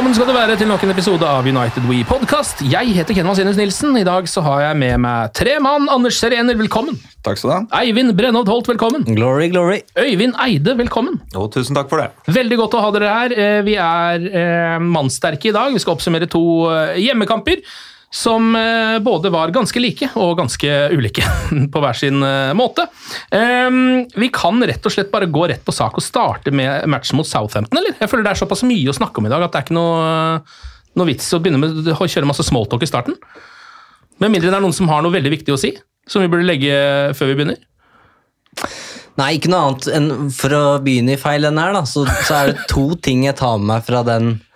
Velkommen skal du være til nok en episode av United We Podcast. Jeg heter Ken Vasenus Nilsen. I dag så har jeg med meg tre mann. Anders Serener, velkommen. Takk skal du ha. Eivind Brennhovd Holt, velkommen. Glory, glory. Øyvind Eide, velkommen. Jo, tusen takk for det. Veldig godt å ha dere her. Eh, Vi er eh, mannsterke i dag. Vi skal oppsummere to eh, hjemmekamper som eh, både var ganske like og ganske ulike på hver sin eh, måte. Eh, Vi kan rett og slett bare gå rett på sak og starte med matchen mot Southampton, eller? Jeg føler det er såpass mye å snakke om i dag at det er ikke noe, noe vits å begynne med å kjøre masse smalltalk i starten. Med mindre det er noen som har noe veldig viktig å si, som vi burde legge før vi begynner. Nei, ikke noe annet enn for å begynne i feil enden her, da, så, så er det to ting jeg tar med meg fra den eh,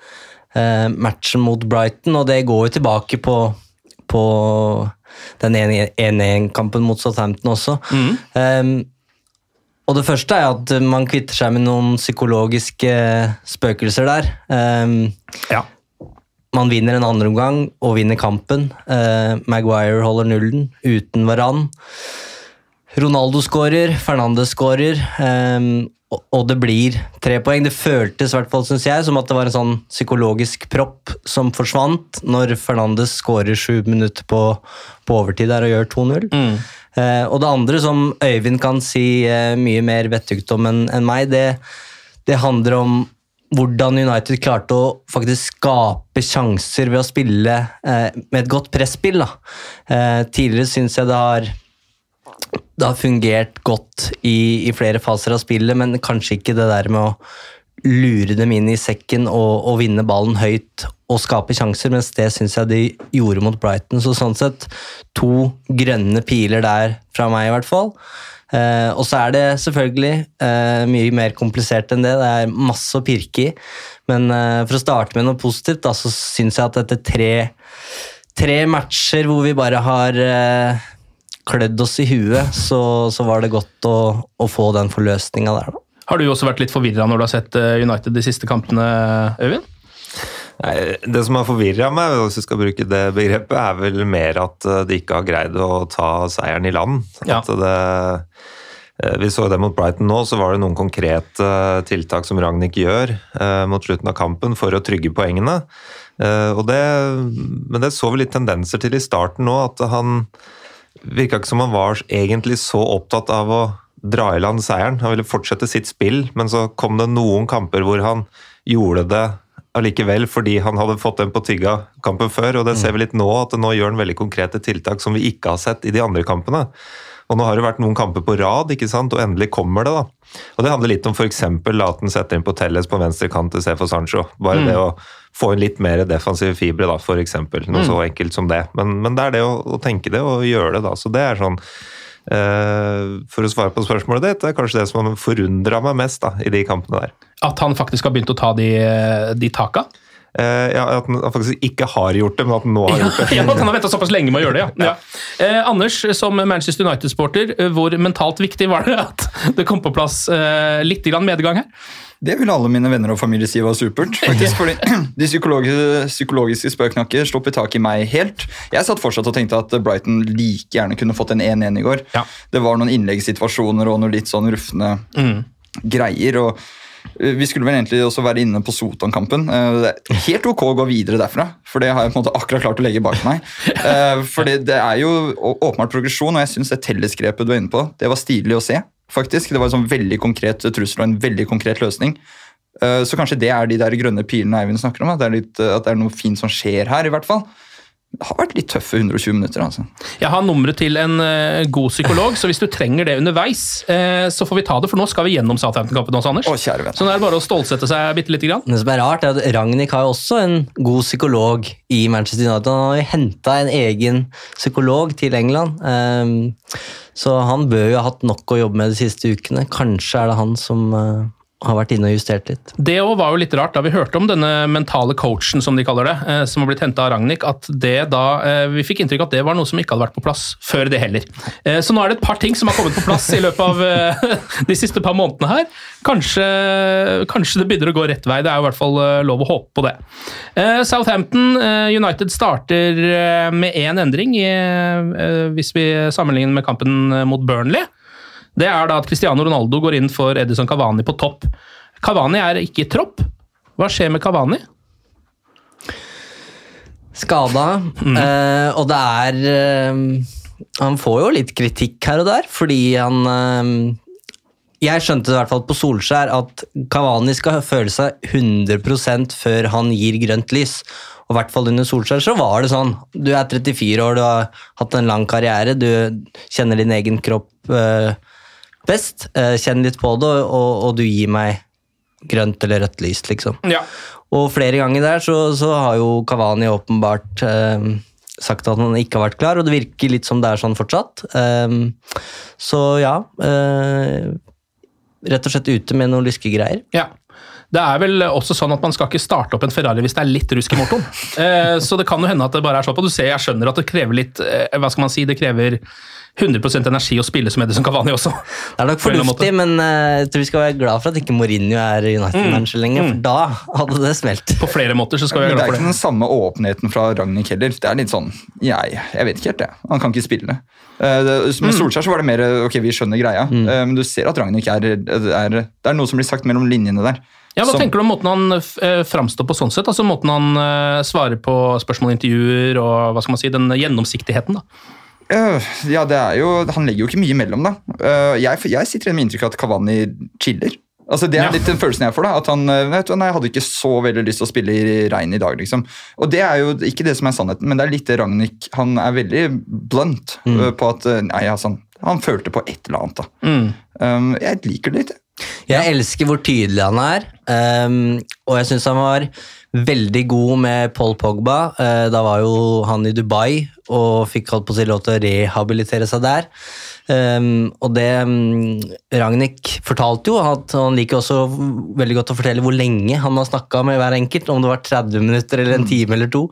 matchen mot Brighton, og det går jo tilbake på, på den 1-1-kampen mot Southampton også. Um, og det første er at man kvitter seg med noen psykologiske spøkelser der. Um, Ja. man vinner en andre omgang og vinner kampen. Uh, Maguire holder nullen uten Varan. Ronaldo skårer, Fernandes skårer, ehm, og- det blir tre poeng. Det føltes i hvert fall, synes jeg, som at det var en sånn psykologisk propp som forsvant når Fernandes skårer sju minutter på, på overtid der og gjør 2-0. Eh, og det andre som Øyvind kan si eh, mye mer vettugt om enn en meg, det, det handler om hvordan United klarte å faktisk skape sjanser ved å spille eh, med et godt presspill. Da. Eh, tidligere syns jeg det har det har fungert godt i, i flere faser av spillet, men kanskje ikke det der med å lure dem inn i sekken og, og vinne ballen høyt og skape sjanser, mens det syns jeg de gjorde mot Brighton. Så sånn sett to grønne piler der fra meg, i hvert fall. Eh, og så er det selvfølgelig eh, mye mer komplisert enn det. Det er masse å pirke i. Men eh, for å starte med noe positivt, da, så syns jeg at etter tre, tre matcher hvor vi bare har eh, klødd oss i huet, så, så var det godt å, å få den forløsninga der, da. Har du også vært litt forvirra når du har sett eh, United de siste kampene, Øyvind? Nei, det som har forvirra meg, hvis vi skal bruke det begrepet, er vel mer at eh, de ikke har greid å ta seieren i land. Ja. At det, eh, vi så det mot Brighton nå, så var det noen konkrete tiltak som Ragnhild gjør eh, mot slutten av kampen for å trygge poengene. Eh, og det, men det så vi litt tendenser til i starten nå, at han virka ikke som han var egentlig så opptatt av å dra i land seieren. Han ville fortsette sitt spill, men så kom det noen kamper hvor han gjorde det allikevel fordi han hadde fått den på tygga kampen før, og det ser vi litt nå, at nå gjør han veldig konkrete tiltak som vi ikke har sett i de andre kampene. Og nå har det vært noen kamper på rad, ikke sant? og endelig kommer det. da. Og Det handler litt om f.eks. at han setter inn på Telles på venstre kant til Sefo Sancho. Bare Mm. det å få inn litt mer defensive fibre, da, eksempel. Noe Mm. så enkelt som det. Men, men det er det å, å tenke det og gjøre det, da. Så det er sånn eh, For å svare på spørsmålet ditt, det er kanskje det som har forundra meg mest da, i de kampene der. At han faktisk har begynt å ta de, de taka? Eh, ja, At han faktisk ikke har gjort det, men at han nå har gjort det. ja, at han har venta såpass lenge med å gjøre det, ja. ja. Eh, Anders, som Manchester United-sporter, eh, hvor mentalt viktig var det at det kom på plass eh, litt grann medgang her? Det vil alle mine venner og familie si var supert. faktisk, fordi De psykologiske, psykologiske spøknakker sluppet tak i meg helt. Jeg satt fortsatt og tenkte at Brighton like gjerne kunne fått en 1-1 i går. Ja. Det var noen innleggssituasjoner og noen litt sånn rufne Mm. greier. og vi skulle vel egentlig også være inne på Sotan-kampen. Eh, helt ok å gå videre derfra, for det har jeg på en måte akkurat klart å legge bak meg. Eh, For det er jo åpenbart progresjon, og jeg syns det tellesgrepet du er inne på, det var stilig å se. faktisk. Det var en sånn veldig konkret trussel og en veldig konkret løsning. Eh, Så kanskje det er de der grønne pilene Eivind snakker om, at det er, litt, eh, at det er noe fint som skjer her, i hvert fall. Det har vært litt tøffe 120 minutter, altså. Jeg har nummeret til en uh, god psykolog, så hvis du trenger det underveis, uh, så får vi ta det, for nå skal vi gjennom Southampton-kampen også, Anders. Å, kjære venn. Så nå er det bare å stålsette seg bitte lite grann. Det som er rart, er at Ragnhild har jo også en god psykolog i Manchester United. Han har jo henta en egen psykolog til England. um, så han bør jo ha hatt nok å jobbe med de siste ukene. Kanskje er det han som eh, har vært inne og justert litt. Det òg var jo litt rart da vi hørte om denne mentale coachen, som de kaller det, eh, som har blitt henta av Ragnhild, at det da eh, Vi fikk inntrykk av at det var noe som ikke hadde vært på plass før det heller. Eh, Så nå er det et par ting som har kommet på plass i løpet av de siste par månedene her. Kanskje, kanskje det begynner å gå rett vei. Det er jo i hvert fall lov å håpe på det. Southampton United starter med én endring, hvis vi sammenligner med kampen mot Burnley. Det er da at Cristiano Ronaldo går inn for Edison Cavani på topp. Cavani er ikke i tropp. Hva skjer med Cavani? Skada, eh, og det er eh, Han får jo litt kritikk her og der, fordi han eh, Jeg skjønte i hvert fall på Solskjær at Kavani skal føle seg 100% før han gir grønt lys. Og i hvert fall under Solskjær så var det sånn. Du er 34 år, du har hatt en lang karriere, du kjenner din egen kropp eh, best. Eh, kjenn litt på det, og, og du gir meg grønt eller rødt lys, liksom. Ja. Og flere ganger der så, så har jo Kavani åpenbart eh, sagt at han ikke har vært klar, og det virker litt som det er sånn fortsatt. Eh, så ja eh, Rett og slett ute med noen lyskegreier. ja. Det er vel også sånn at man skal ikke starte opp en Ferrari hvis det er litt rusk i motoren. Eh, så det kan jo hende at det bare er sånn. Du ser, jeg skjønner at det krever litt eh, Hva skal man si? Det krever 100% energi å spille som Edison Cavani også. Det er nok fornuftig, men eh, jeg tror vi skal være glad for at ikke Mourinho er United-manager lenger, for da hadde det smelt. På flere måter så skal vi være glad for det er ikke den samme åpenheten fra Ragnhild heller. Det er litt sånn jeg, jeg vet ikke helt, jeg. Han kan ikke spille. Eh, det- Med Solskjær så var det mer ok, vi skjønner greia, Eh, men du ser at Ragnhild er, er Det er noe som blir sagt mellom linjene der. Ja, Hva Som- tenker du om måten han eh, framstår på sånn sett? Altså Måten han eh, svarer på spørsmål og intervjuer, og hva skal man si, den gjennomsiktigheten? da? Øh, ja, det er jo Han legger jo ikke mye imellom, da. Uh, jeg, jeg sitter igjen med inntrykk av at Kavani chiller. Altså Det er Ja. litt den følelsen jeg får. da At han øh, vet du, nei, jeg hadde ikke så veldig lyst til å spille i regn i dag. liksom Og det er jo ikke det som er sannheten, men det er litt det Ragnhild Han er veldig blunt øh, på at Nei, altså, han, følte på et eller annet. da Mm. um, Jeg liker det litt. jeg. Jeg elsker hvor tydelig han er, um, og jeg syns han var veldig god med Paul Pogba. Eh, da var jo han i Dubai og fikk holdt på å si lov til å rehabilitere seg der. Ehm, og det um, Ragnhild fortalte jo at han liker også veldig godt å fortelle hvor lenge han har snakka med hver enkelt, om det var 30 minutter eller en time eller to.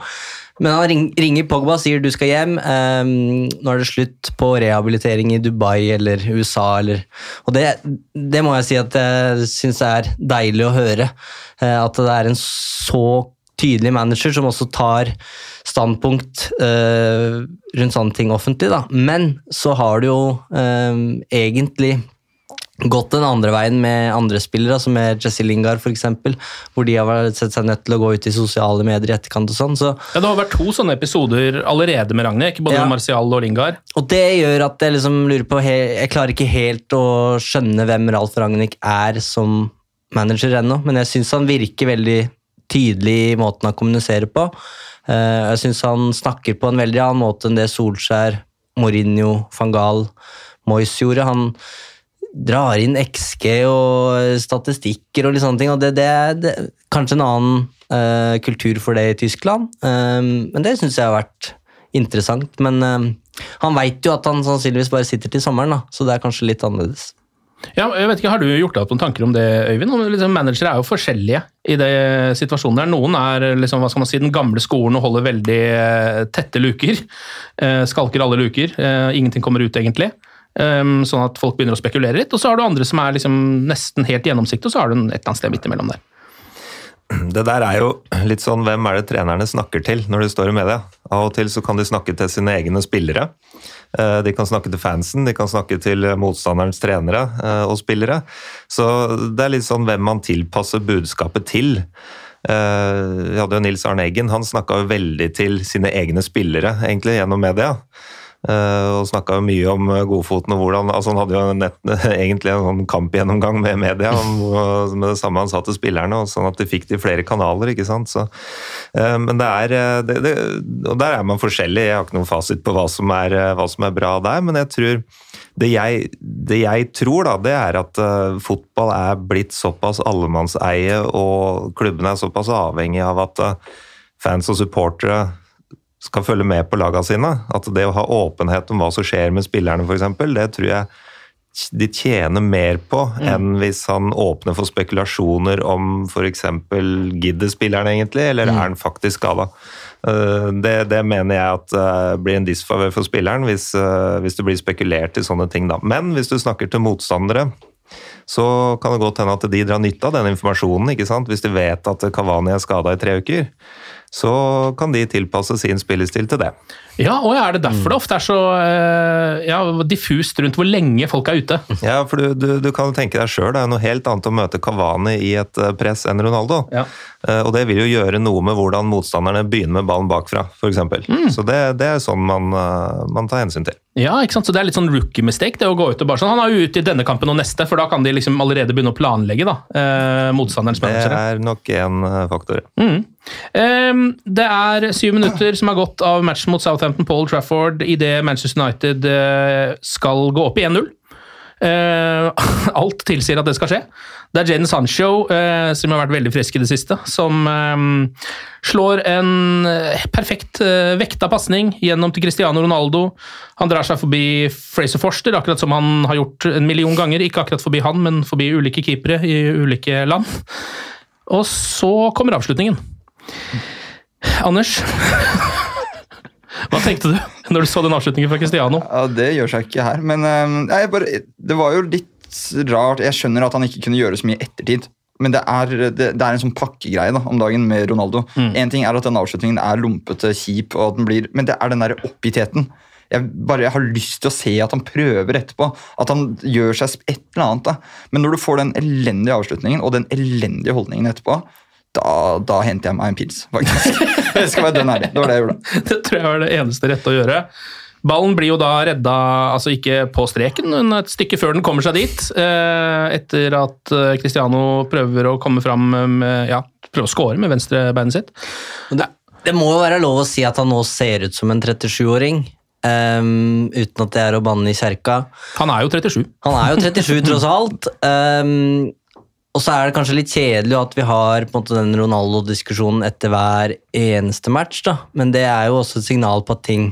Men han ring, ringer Pogba og sier du skal hjem. um, nå er det slutt på rehabilitering i Dubai eller USA. Eller, og det, det må jeg si at jeg syns er deilig å høre. eh, at det er en så tydelig manager som også tar standpunkt eh, rundt sånne ting offentlig. Da. Men så har det jo eh, egentlig gått den andre veien med andre spillere, som med Jesse Lingard f.eks., hvor de har sett seg nødt til å gå ut i sosiale medier i etterkant og sånn. Så, Ja, Det har vært to sånne episoder allerede med Ragnhild, både Ja. Martial og Lingard. og det gjør at jeg liksom lurer på Jeg klarer ikke helt å skjønne hvem Ralf Ragnhild er som manager ennå, men jeg syns han virker veldig tydelig i måten han kommuniserer på. Eh, Jeg syns han snakker på en veldig annen måte enn det Solskjær, Mourinho, van Gaal, Moyes gjorde. Han drar inn XG og statistikker og litt sånne ting, og det, det det, er kanskje en annen uh, kultur for det i Tyskland, um, men det syns jeg har vært interessant. Men um, han veit jo at han sannsynligvis bare sitter til sommeren, da, så det er kanskje litt annerledes. Ja, jeg vet ikke, Har du gjort deg opp noen tanker om det, Øyvind? Liksom, managere er jo forskjellige i det situasjonen der. Noen er liksom, hva skal man si, den gamle skolen og holder veldig eh, tette luker. Eh, skalker alle luker. Eh, ingenting kommer ut, egentlig. Um, sånn at folk begynner å spekulere litt. Og så har du andre som er liksom nesten helt gjennomsiktige, og så har du et eller annet sted midt imellom der. Det der er jo litt sånn hvem er det trenerne snakker til når de står i media? Av og til så kan de snakke til sine egne spillere. Eh, de kan snakke til fansen, de kan snakke til motstanderens trenere eh, og spillere. Så det er litt sånn hvem man tilpasser budskapet til. Eh, vi hadde jo Nils Arne Eggen, han snakka jo veldig til sine egne spillere egentlig gjennom media. Uh, og snakka mye om Godfoten og hvordan altså Han hadde jo nett, egentlig en sånn kampgjennomgang med media om, med det samme han sa til spillerne, sånn at de fikk det i flere kanaler. ikke sant? Så, uh, men det er det, det, Og der er man forskjellig. Jeg har ikke noen fasit på hva som er, hva som er bra der, men jeg tror det jeg, det jeg tror, da, det er at uh, fotball er blitt såpass allemannseie, og klubbene er såpass avhengig av at fans og supportere skal følge med på lagene sine. At det å ha åpenhet om hva som skjer med spillerne, f.eks., det tror jeg de tjener mer på mm. enn hvis han åpner for spekulasjoner om f.eks. gidder spilleren egentlig, eller mm. er han faktisk skada. Eh, det, det, mener jeg at uh, blir en disfavør for spilleren hvis, uh, hvis, det blir spekulert i sånne ting. Da. Men hvis du snakker til motstandere, så kan det godt hende at de drar nytte av den informasjonen. ikke sant? Hvis de vet at Kavani er skada i tre uker så kan de tilpasse sin spillestil til det. Ja, og er det derfor det ofte er så eh, ja, diffust rundt hvor lenge folk er ute? Ja, for du, du, du kan tenke deg sjøl, det er noe helt annet å møte Kavani i et eh, press enn Ronaldo. Ja. Eh, og det vil jo gjøre noe med hvordan motstanderne begynner med ballen bakfra, f.eks. Mm. Så det, det, er sånn man, man, tar hensyn til. Ja, ikke sant? Så det er litt sånn rookie mistake, det å gå ut og bare sånn Han er jo ute i denne kampen og neste, for da kan de liksom allerede begynne å planlegge da, eh, motstanderens managere. Det er nok en faktor. Mm. Um, det er syv minutter som har gått av matchen mot Southampton Paul Trafford idet Manchester United uh, skal gå opp i 1-0. Uh, eh, alt tilsier at det skal skje. Det er Jaden Sancho, uh, som har vært veldig frisk i det siste, som um, slår en perfekt vekta pasning gjennom til Cristiano Ronaldo. Han drar seg forbi Fraser Forster, akkurat som han har gjort en million ganger. Ikke akkurat forbi han, men forbi ulike keepere i ulike land. Og så kommer avslutningen. Anders, hva tenkte du når du så den avslutningen fra Cristiano? Ja, Det gjør seg ikke her, men uh, bare, det var jo litt rart. Jeg skjønner at han ikke kunne gjøre så mye ettertid. Men det er, det, det er en sånn pakkegreie da, om dagen med Ronaldo. Mm. En ting er at den avslutningen er lumpete, kjip, og at den blir, men det er den der oppgittheten. Jeg, bare, jeg har lyst til å se at han prøver etterpå. At han gjør seg et eller annet. da. Men når du får den elendige avslutningen og den elendige holdningen etterpå, da, da henter jeg meg en pils, faktisk. Jeg skal være dønn ærlig. Det var det jeg gjorde. Det tror jeg var det eneste rette å gjøre. Ballen blir jo da redda, altså ikke på streken, men et stykke før den kommer seg dit. Eh, etter at eh, Cristiano prøver å komme fram med Ja, prøver å score med venstrebeinet sitt. Det, det, må jo være lov å si at han nå ser ut som en 37-åring. Um, ehm, uten at det er å banne i kjerka. Han er jo 37. Han er jo 37, tross alt. Um, og så er det kanskje litt kjedelig at vi har måte, den Ronaldo-diskusjonen etter hver eneste match, da. men det er jo også et signal på at ting,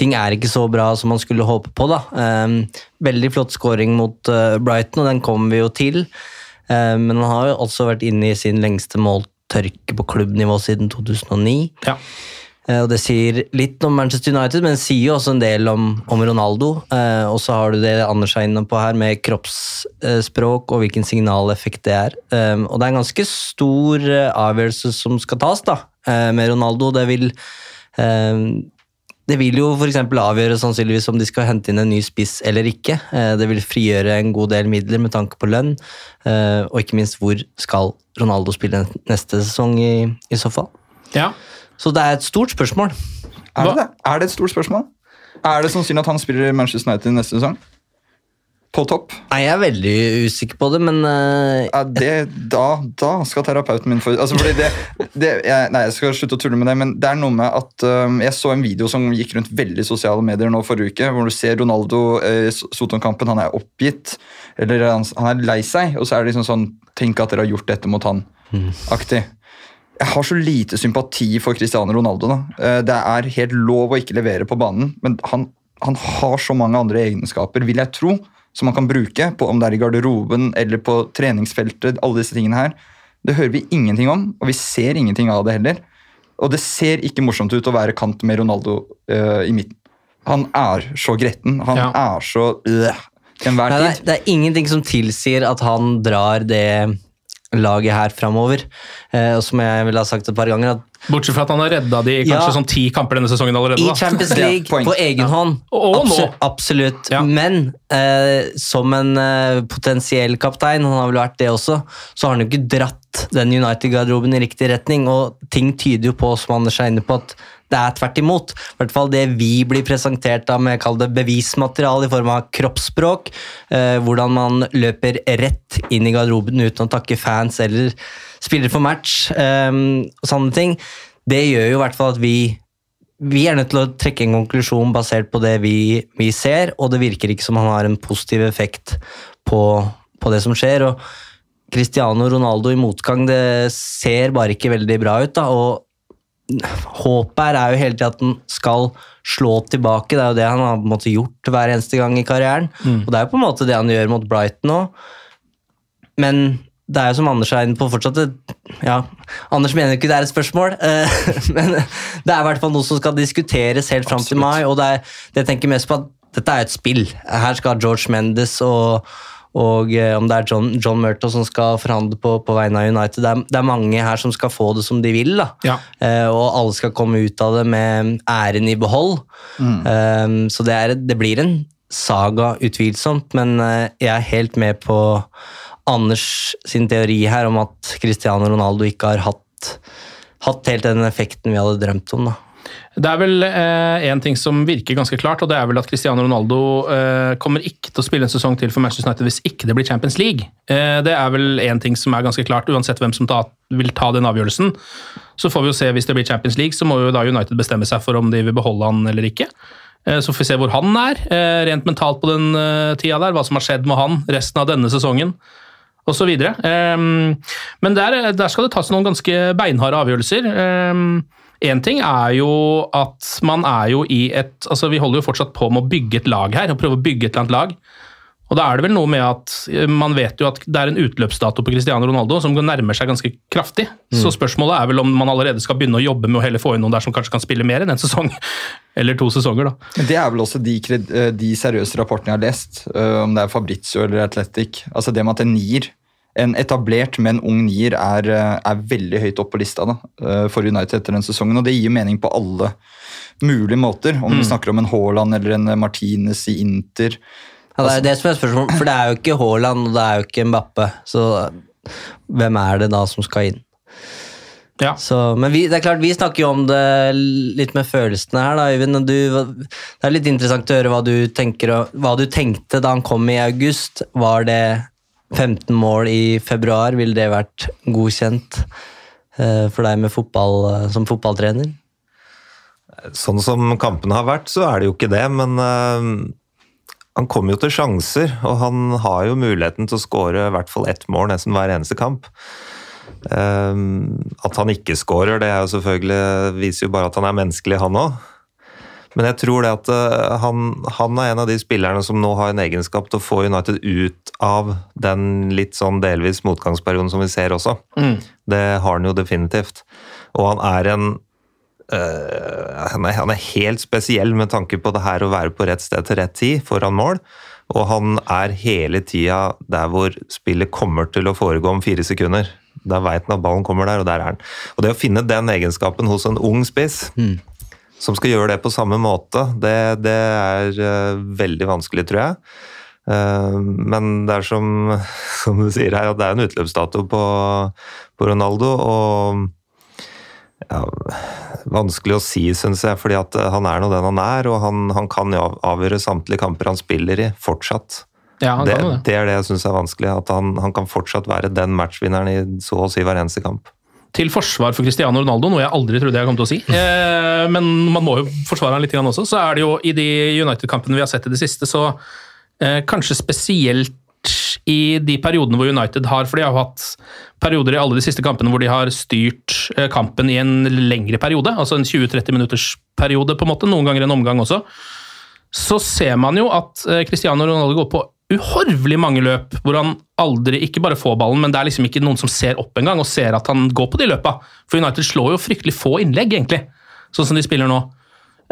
ting er ikke så bra som man skulle håpe på. da. Um, veldig flott scoring mot uh, Brighton, og den kommer vi jo til. Um, men han har jo også vært inne i sin lengste måltørke på klubbnivå siden 2009. Ja. Eh, og Det sier litt om Manchester United, men det sier jo også en del om, om Ronaldo. Eh, og så har du det Anders er inne på her, med kroppsspråk og hvilken signaleffekt det er. Eh, og det er en ganske stor avgjørelse som skal tas da, med Ronaldo. Det vil, det vil jo f.eks. avgjøre sannsynligvis om de skal hente inn en ny spiss eller ikke. Det vil frigjøre en god del midler med tanke på lønn, og ikke minst hvor skal Ronaldo spille neste sesong i, i så fall. Ja, så det er et stort spørsmål. Er det det? Er det et stort spørsmål? Er det sannsynlig at han spiller i Manchester United neste sesong? På topp? Nei, Jeg er veldig usikker på det, men uh... ja, det, da, da, skal terapeuten min få altså, det, det, jeg, Nei, jeg skal slutte å tulle med det, men det er noe med at um, Jeg så en video som gikk rundt veldig sosiale medier nå forrige uke, hvor du ser Ronaldo i uh, Soton-kampen. Han er oppgitt, eller han, han, er lei seg, og så er det liksom sånn Tenk at dere har gjort dette mot han. Mm. Aktig. Jeg har så lite sympati for Cristiano Ronaldo. Da. Eh, det er helt lov å ikke levere på banen, men han, han, har så mange andre egenskaper, vil jeg tro, som han kan bruke, på, om det er i garderoben eller på treningsfeltet, alle disse tingene her, det hører vi ingenting om, og vi ser ingenting av det heller. Og det ser ikke morsomt ut å være kant med Ronaldo uh, i midten. Han er så gretten. Han ja. er så øh, til enhver tid. Det er, det er ingenting som tilsier at han drar det laget her framover. Eh, og som jeg ville ha sagt et par ganger at Bortsett fra at han har redda de kanskje ja, sånn ti kamper denne sesongen allerede. I Champions League, på egen ja. hånd. Og, nå. Absolutt. Ja. Men eh, som en eh, potensiell kaptein, han har vel vært det også, så har han jo ikke dratt den United-garderoben i riktig retning. Og ting tyder jo på, som Anders er inne på, at det er tvert imot. I hvert fall det vi blir presentert av med kall det bevismateriale i form av kroppsspråk. Eh, hvordan man løper rett inn i garderoben uten å takke fans eller spillere for match. um, og sånne ting. Det gjør jo i hvert fall at vi vi er nødt til å trekke en konklusjon basert på det vi, vi ser, og det virker ikke som han har en positiv effekt på, på det som skjer. og Cristiano Ronaldo i motgang det ser bare ikke veldig bra ut. da, og håpet her er jo hele tida at han skal slå tilbake. Det er jo det han har på en måte gjort hver eneste gang i karrieren. Mm. Og det er jo på en måte det han gjør mot Brighton òg. Men det er jo som Anders er inne på fortsatt ja, Anders mener ikke det er et spørsmål, eh, men det er i hvert fall noe som skal diskuteres helt fram til mai. og det, er, det jeg tenker mest på at dette er et spill. Her skal George Mendes og og eh, om det er John, John Murtough som skal forhandle på, på vegne av United. Det er, det er, mange her som skal få det som de vil. Ja. Eh, og alle skal komme ut av det med æren i behold. Mm. Så det, er, det, blir en saga, utvilsomt, men jeg er helt med på Anders sin teori her om at Cristiano Ronaldo ikke har hatt, hatt helt den effekten vi hadde drømt om. da. Det er vel én eh, ting som virker ganske klart, og det er vel at Cristiano Ronaldo eh, kommer ikke til å spille en sesong til for Manchester United hvis ikke det blir Champions League. Eh, det er vel én ting som er ganske klart, uansett hvem som ta, vil ta den avgjørelsen. Så får vi jo se hvis det blir Champions League, så må jo da United bestemme seg for om de vil beholde han eller ikke. Eh, så får vi se hvor han er, eh, rent mentalt på den eh, tida der, hva som har skjedd med han resten av denne sesongen osv. Um, men der, der, skal det tas noen ganske beinharde avgjørelser. Um, ting er jo at man er jo i et altså Vi holder jo fortsatt på med å bygge et lag her, og prøve å bygge et eller annet lag. Og da er det vel noe med at eh, man vet jo at det er en utløpsdato på Cristiano Ronaldo som nærmer seg ganske kraftig. Mm. Så spørsmålet er vel om man allerede skal begynne å jobbe med å heller få inn noen der som kanskje kan spille mer enn en sesong. Eller to sesonger, da. Men Det er vel også de, eh, de seriøse rapportene jeg har lest, eh, om det er Fabrizio eller Athletic. Altså det med at en nier en etablert, men ung nier er, eh, er veldig høyt opp på lista da, eh, for United etter den sesongen. og Det gir mening på alle mulige måter. Om mm. vi snakker om en Haaland eller en Martinez i Inter. Ja, det er det som er spørsmålet, for det er jo ikke Haaland og det er jo ikke Mbappe. Så hvem er det da som skal inn? Ja. Så, men vi, det er klart, vi snakker jo om det litt med følelsene her, da, Øyvind. Du, det er litt interessant å høre hva du, tenker, hva du tenkte da han kom i august. Var det 15 mål i februar, ville det vært godkjent eh, for deg fotball, eh, som fotballtrener? Sånn som kampene har vært, så er det jo ikke det, men uh, han kommer jo til sjanser. Og han har jo muligheten til å skåre i hvert fall ett mål nesten hver eneste kamp. At han ikke skårer, det jo viser jo bare at han er menneskelig, han òg. Men jeg tror det at uh, han, han, er en av de spillerne som nå har en egenskap til å få United ut av den litt sånn delvis motgangsperioden som vi ser også. Mm. Det har han jo definitivt. Og han er en øh, han, er, han, er, helt spesiell med tanke på det her å være på rett sted til rett tid foran mål. Og han er hele tida der hvor spillet kommer til å foregå om fire sekunder. Da veit han at ballen kommer der, og der er han. Og det å finne den egenskapen hos en ung spiss mm som skal gjøre det på samme måte, det, det er uh, veldig vanskelig, tror jeg. Uh, men det er som, som, du sier her, at det er en utløpsdato på, på Ronaldo. og ja, Vanskelig å si, syns jeg, fordi at han er nå den han er. Og han, han kan jo avgjøre samtlige kamper han spiller i, fortsatt. Ja, det, det. det, er det jeg syns er vanskelig. At han, han, kan fortsatt være den matchvinneren i så å si hver eneste kamp til forsvar for Cristiano Ronaldo, noe jeg aldri trodde jeg kom til å si. Eh, men man må jo forsvare han litt også. Så er det jo i de United-kampene vi har sett i det siste, så eh, kanskje spesielt i de periodene hvor United har For de har jo hatt perioder i alle de siste kampene hvor de har styrt eh, kampen i en lengre periode. Altså en 20-30 minutters periode, på en måte. Noen ganger en omgang også. Så ser man jo at Cristiano Ronaldo går på uhorvelig mange løp hvor han aldri ikke bare får ballen, men det er liksom ikke noen som ser opp engang og ser at han går på de løpa. For United slår jo fryktelig få innlegg, egentlig, sånn som de spiller nå.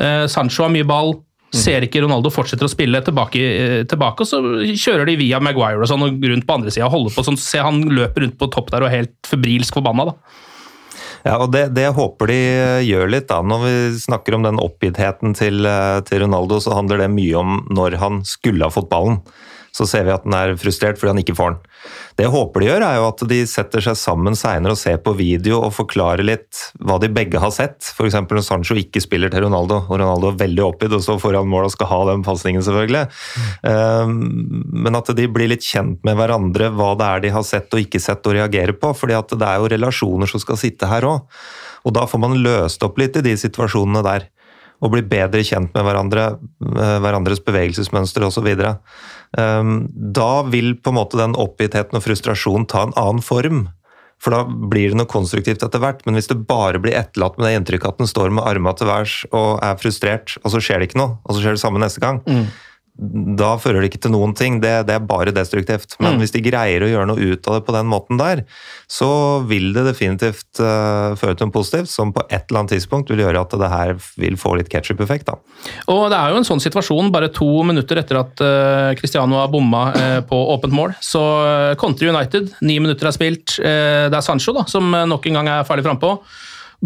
Eh, Sancho har mye ball, ser ikke Ronaldo fortsetter å spille tilbake, eh, tilbake og så kjører de via Maguire og sånn og rundt på andre sida og holder på sånn. Se han løper rundt på topp der og er helt febrilsk forbanna, da. Ja, og det, det håper de gjør litt, da, når vi snakker om den oppgittheten til, eh, til Ronaldo, så handler det mye om når han skulle ha fått ballen så ser vi at den er frustrert fordi han ikke får den. Det jeg håper de gjør, er jo at de setter seg sammen seinere og ser på video og forklarer litt hva de begge har sett. F.eks. når Sancho ikke spiller til Ronaldo, og Ronaldo er veldig oppgitt og står foran mål og skal ha den pasningen, selvfølgelig. Mm. Men at de blir litt kjent med hverandre, hva det er de har sett og ikke sett og reagerer på. fordi at det er jo relasjoner som skal sitte her òg. Og da får man løst opp litt i de situasjonene der og bli bedre kjent med hverandre, eh, hverandres bevegelsesmønstre osv. Ehm, da vil på en måte den oppgittheten og frustrasjonen ta en annen form. For da blir det noe konstruktivt etter hvert. Men hvis det bare blir etterlatt med det inntrykket at den står med armene til værs og er frustrert, og så skjer det ikke noe, og så skjer det samme neste gang, mm da fører det ikke til noen ting. Det, det er bare destruktivt. Men mm. hvis de greier å gjøre noe ut av det på den måten der, så vil det definitivt uh, føre til noe positivt, som på et eller annet tidspunkt vil gjøre at det her vil få litt ketsjup-effekt. Og det er jo en sånn situasjon, bare to minutter etter at uh, Cristiano har bomma uh, på åpent mål, så kontrer United. Ni minutter er spilt. det er Sancho da, som nok en gang er ferdig frampå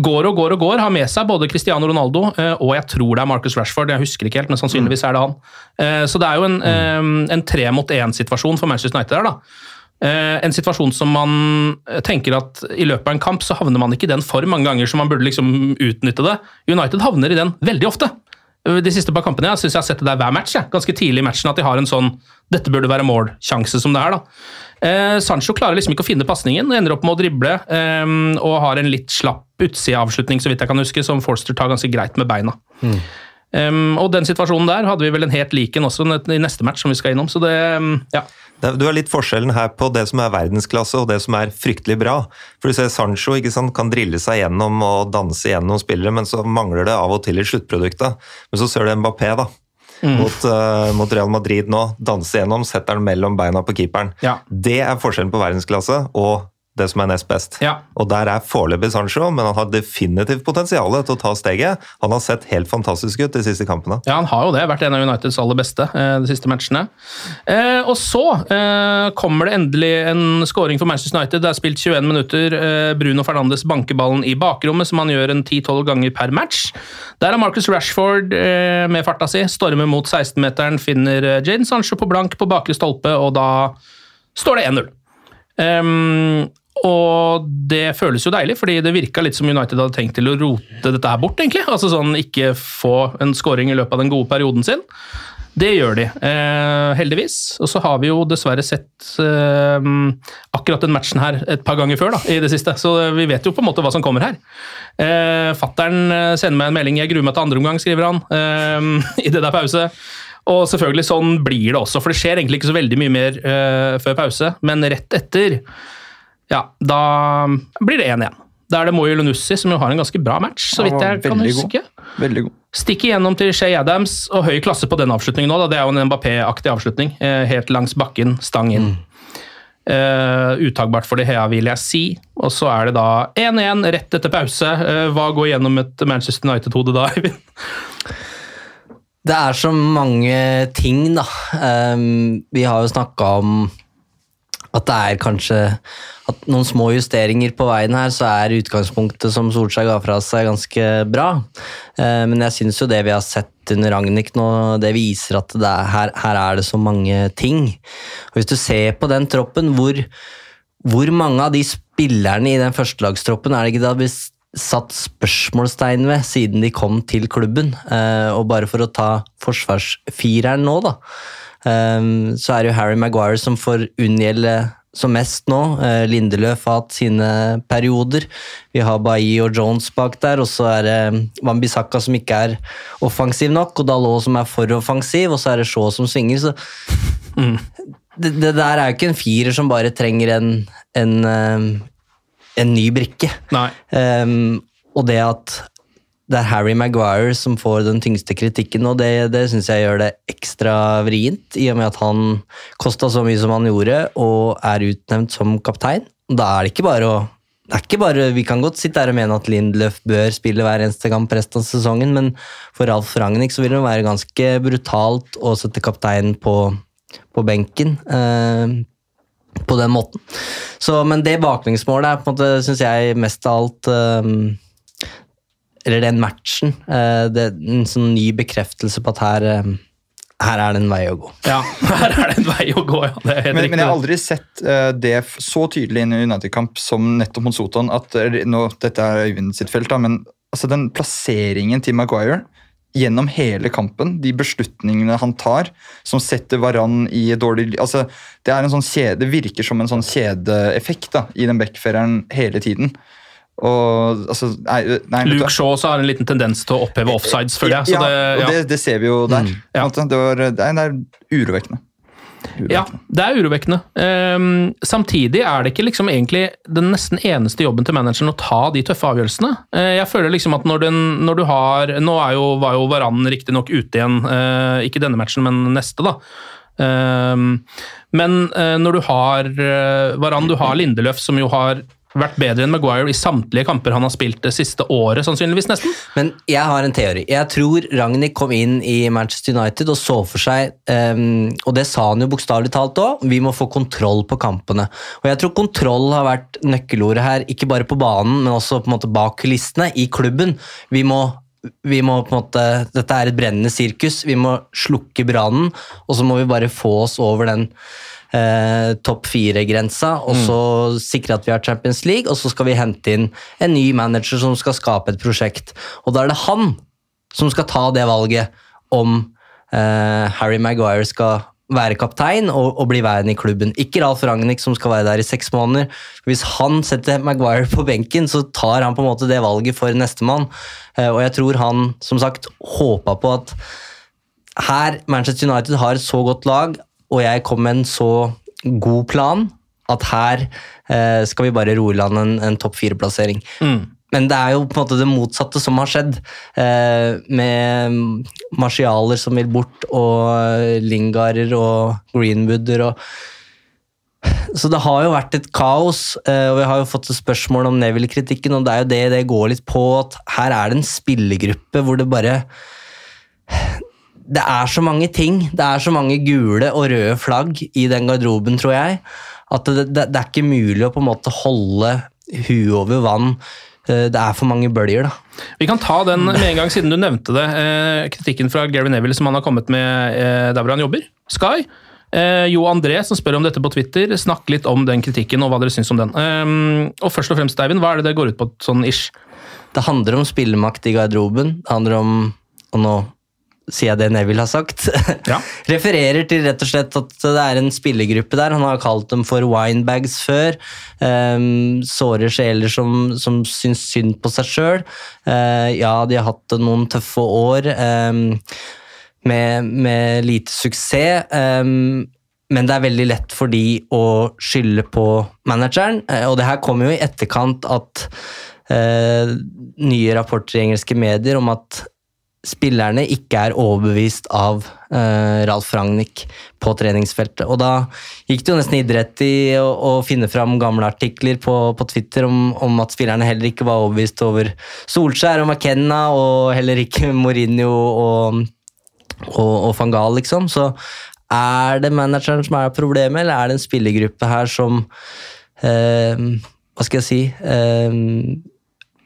går og går og går. Har med seg både Cristiano Ronaldo eh, og jeg tror det er Marcus Rashford. Jeg husker ikke helt, men sannsynligvis er det han. Eh, så det er jo en, mm. en tre mot én-situasjon for Manchester United der, da. En situasjon som man tenker at i løpet av en kamp så havner man ikke i den for mange ganger som man burde liksom utnytte det. United havner i den veldig ofte. De siste par kampene jeg synes jeg har sett det der hver match. Jeg. Ganske tidlig i matchen at de har en sånn 'dette burde være mål'-sjanse som det er. da. Eh, Sancho klarer liksom ikke å finne pasningen, ender opp med å drible eh, og har en litt slapp utsideavslutning, så vidt jeg kan huske, som Forster tar ganske greit med beina. Mm. Um, og den situasjonen der hadde vi vel en helt lik en også i neste match som vi skal innom. så det, um, ja. Du har litt forskjellen her på det som er verdensklasse og det som er fryktelig bra. For du ser Sancho ikke sant, kan drille seg gjennom og danse gjennom spillere, men så mangler det av og til i sluttproduktet. Men så ser du Mbappé, da mm. mot, uh, mot, Real Madrid nå. Danse gjennom, setter den mellom beina på keeperen. Ja. Det er forskjellen på verdensklasse og det som er nest best. Ja. Og der er foreløpig Sancho, men han har definitivt potensial til å ta steget. Han har sett helt fantastisk ut de siste kampene. Ja, han har jo det. Vært en av Uniteds aller beste eh, de siste matchene. Eh, og så eh, kommer det endelig en scoring for Manchester United. Det er spilt 21 minutter. Bruno Fernandes banker ballen i bakrommet, som han gjør en 10-12 ganger per match. Der er Marcus Rashford med farta si stormer mot 16-meteren, finner Jane Sancho på blank på bakre stolpe, og da står det 1-0. Um, og det føles jo deilig, fordi det virka litt som United hadde tenkt til å rote dette her bort, egentlig. Altså sånn ikke få en scoring i løpet av den gode perioden sin. Det gjør de, eh, heldigvis. Og så har vi jo dessverre sett eh, akkurat den matchen her et par ganger før da, i det siste, så vi vet jo på en måte hva som kommer her. Eh, Fattern eh, sender meg en melding 'jeg gruer meg til andre omgang', skriver han. Eh, I det der pause. Og selvfølgelig sånn blir det også, for det skjer egentlig ikke så veldig mye mer eh, før pause. Men rett etter ja, da blir det 1-1. Da er det Moyo Lunussi som jo har en ganske bra match, så vidt jeg kan huske. God. Veldig god. Stikker igjennom til Shay Adams, og høy klasse på den avslutningen nå. Da. Det er jo en Mbappé-aktig avslutning. Eh, helt langs bakken, stang inn. Mm. Uh, uttagbart for De Hea, vil jeg si. Og så er det da 1-1 rett etter pause. Uh, hva går gjennom et Manchester United-hode da, Eivind? Det er så mange ting, da. Um, vi har jo snakka om at det er kanskje at noen små justeringer på veien her, så er utgangspunktet som Solskjær ga fra seg, ganske bra. Eh, men jeg syns jo det vi har sett under Ragnhild nå, det viser at det er, her, her, er det så mange ting. Og Hvis du ser på den troppen, hvor, hvor mange av de spillerne i den førstelagstroppen er det ikke da blitt satt spørsmålstegn ved siden de kom til klubben? Eh, og bare for å ta forsvarsfireren nå, da Um, så er det jo Harry Maguire som får unngjelde som mest nå. Uh, Lindeløf har hatt sine perioder. Vi har Bailly og Jones bak der, og så er det Wambisaka som ikke er offensiv nok, og Dalot som er for offensiv, og så er det Shaw som svinger. så mm. det, det, der er jo ikke en firer som bare trenger en, en, um, en ny brikke. Um, og det at det er Harry Maguire som får den tyngste kritikken, og det, det syns jeg gjør det ekstra vrient, i og med at han kosta så mye som han gjorde, og er utnevnt som kaptein. Da er det ikke bare å det er ikke bare, Vi kan godt sitte her og mene at Lindløf bør spille hver eneste kamp resten av sesongen, men for Ralf Ragnhild så vil det være ganske brutalt å sette kapteinen på, på benken. Eh, på den måten. Så, men det baklengsmålet er på en måte, syns jeg, mest av alt eh, Eller den matchen. Eh, det er En sånn ny bekreftelse på at her eh, her er det en vei å gå. Ja, her er det en vei å gå, ja. Det er Men, men jeg har aldri sett eh, det så tydelig inn i United-kamp som nettopp mot Soton. at nå, Dette er Øyvind sitt felt, da, men altså, den plasseringen til Maguire gjennom hele kampen, de beslutningene han tar, som setter Varan i dårlig altså, Det er en sånn kjede, det virker som en sånn kjedeeffekt da, i den backfireren hele tiden. Og altså nei, nei? Luke Shaw også har en liten tendens til å oppheve offsides, føler jeg. Så ja, det, og det, det ser vi jo der. Mm. ja. Det, var, det, er, er urovekkende. Ja, det er urovekkende. Um, samtidig er det ikke liksom egentlig den nesten eneste jobben til manageren å ta de tøffe avgjørelsene. Uh, jeg føler liksom at når, den, når du har Nå jo, var jo Varan riktignok ute igjen, uh, ikke denne matchen, men neste, da. Um, men uh, når du har Varan, du har Lindeløf, som jo har vært bedre enn Maguire i samtlige kamper han har spilt det siste året, sannsynligvis nesten. Men jeg har en teori. Jeg tror Ragnhild kom inn i Manchester United og så for seg, um, og det sa han jo bokstavelig talt òg, vi må få kontroll på kampene. Og jeg tror kontroll har vært nøkkelordet her, ikke bare på banen, men også på en måte bak kulissene, i klubben. Vi må vi må på en måte, Dette er et brennende sirkus. Vi må slukke brannen, og så må vi bare få oss over den eh, topp fire-grensa, og så sikre at vi har Champions League, og så skal vi hente inn en ny manager som skal skape et prosjekt. Og da er det han som skal ta det valget om eh, Harry Maguire skal være kaptein og, og bli værende i klubben. Ikke Ralf Ragnhild som skal være der i seks måneder. Hvis han setter Maguire på benken, så tar han på en måte det valget for nestemann. Eh, og jeg tror han som sagt håpa på at her Manchester United har et så godt lag, og jeg kom med en så god plan, at her eh, skal vi bare roe i land en, en topp fire-plassering. Men det er jo på en måte det motsatte som har skjedd, eh, med marsialer som vil bort, og Lingarer og Greenwooder og så det har jo vært et kaos, eh, og vi har jo fått et spørsmål om Neville-kritikken, og det er jo det det går litt på, at her er det en spillergruppe hvor det bare Det er så mange ting, det er så mange gule og røde flagg i den garderoben, tror jeg, at det, det, det er ikke mulig å på en måte holde huet over vann. Eh, Det er for mange bølger, da. Vi kan ta den med en gang, siden du nevnte det. Eh, kritikken fra Gary Neville som han har kommet med eh, der hvor han jobber. Sky. Eh, jo André, som spør om dette på Twitter, snakk litt om den kritikken og hva dere syns om den. Um, og først og fremst, Eivind, hva er det det går ut på sånn ish? Det handler om spillemakt i garderoben. Det handler om Og nå sier jeg det Neville har sagt. Refererer til rett og slett at det er en spillergruppe der. Han har kalt dem for winebags før. Um, såre sjeler som, som syns synd på seg sjøl. ja, de har hatt noen tøffe år um, med, med lite suksess. Um, men det er veldig lett for de å skylde på manageren. Eh, Og det her kommer jo i etterkant at uh, nye rapporter i engelske medier om at spillerne ikke er overbevist av uh, Ralf Ragnhild på treningsfeltet. Og da gikk det jo nesten idrett i å, å finne fram gamle artikler på, på Twitter om, om at spillerne heller ikke var overbevist over Solskjær og McKenna, og heller ikke Mourinho og, og, og van Gaal, liksom. Så er det manageren som er problemet, eller er det en spillergruppe her som uh, Hva skal jeg si uh,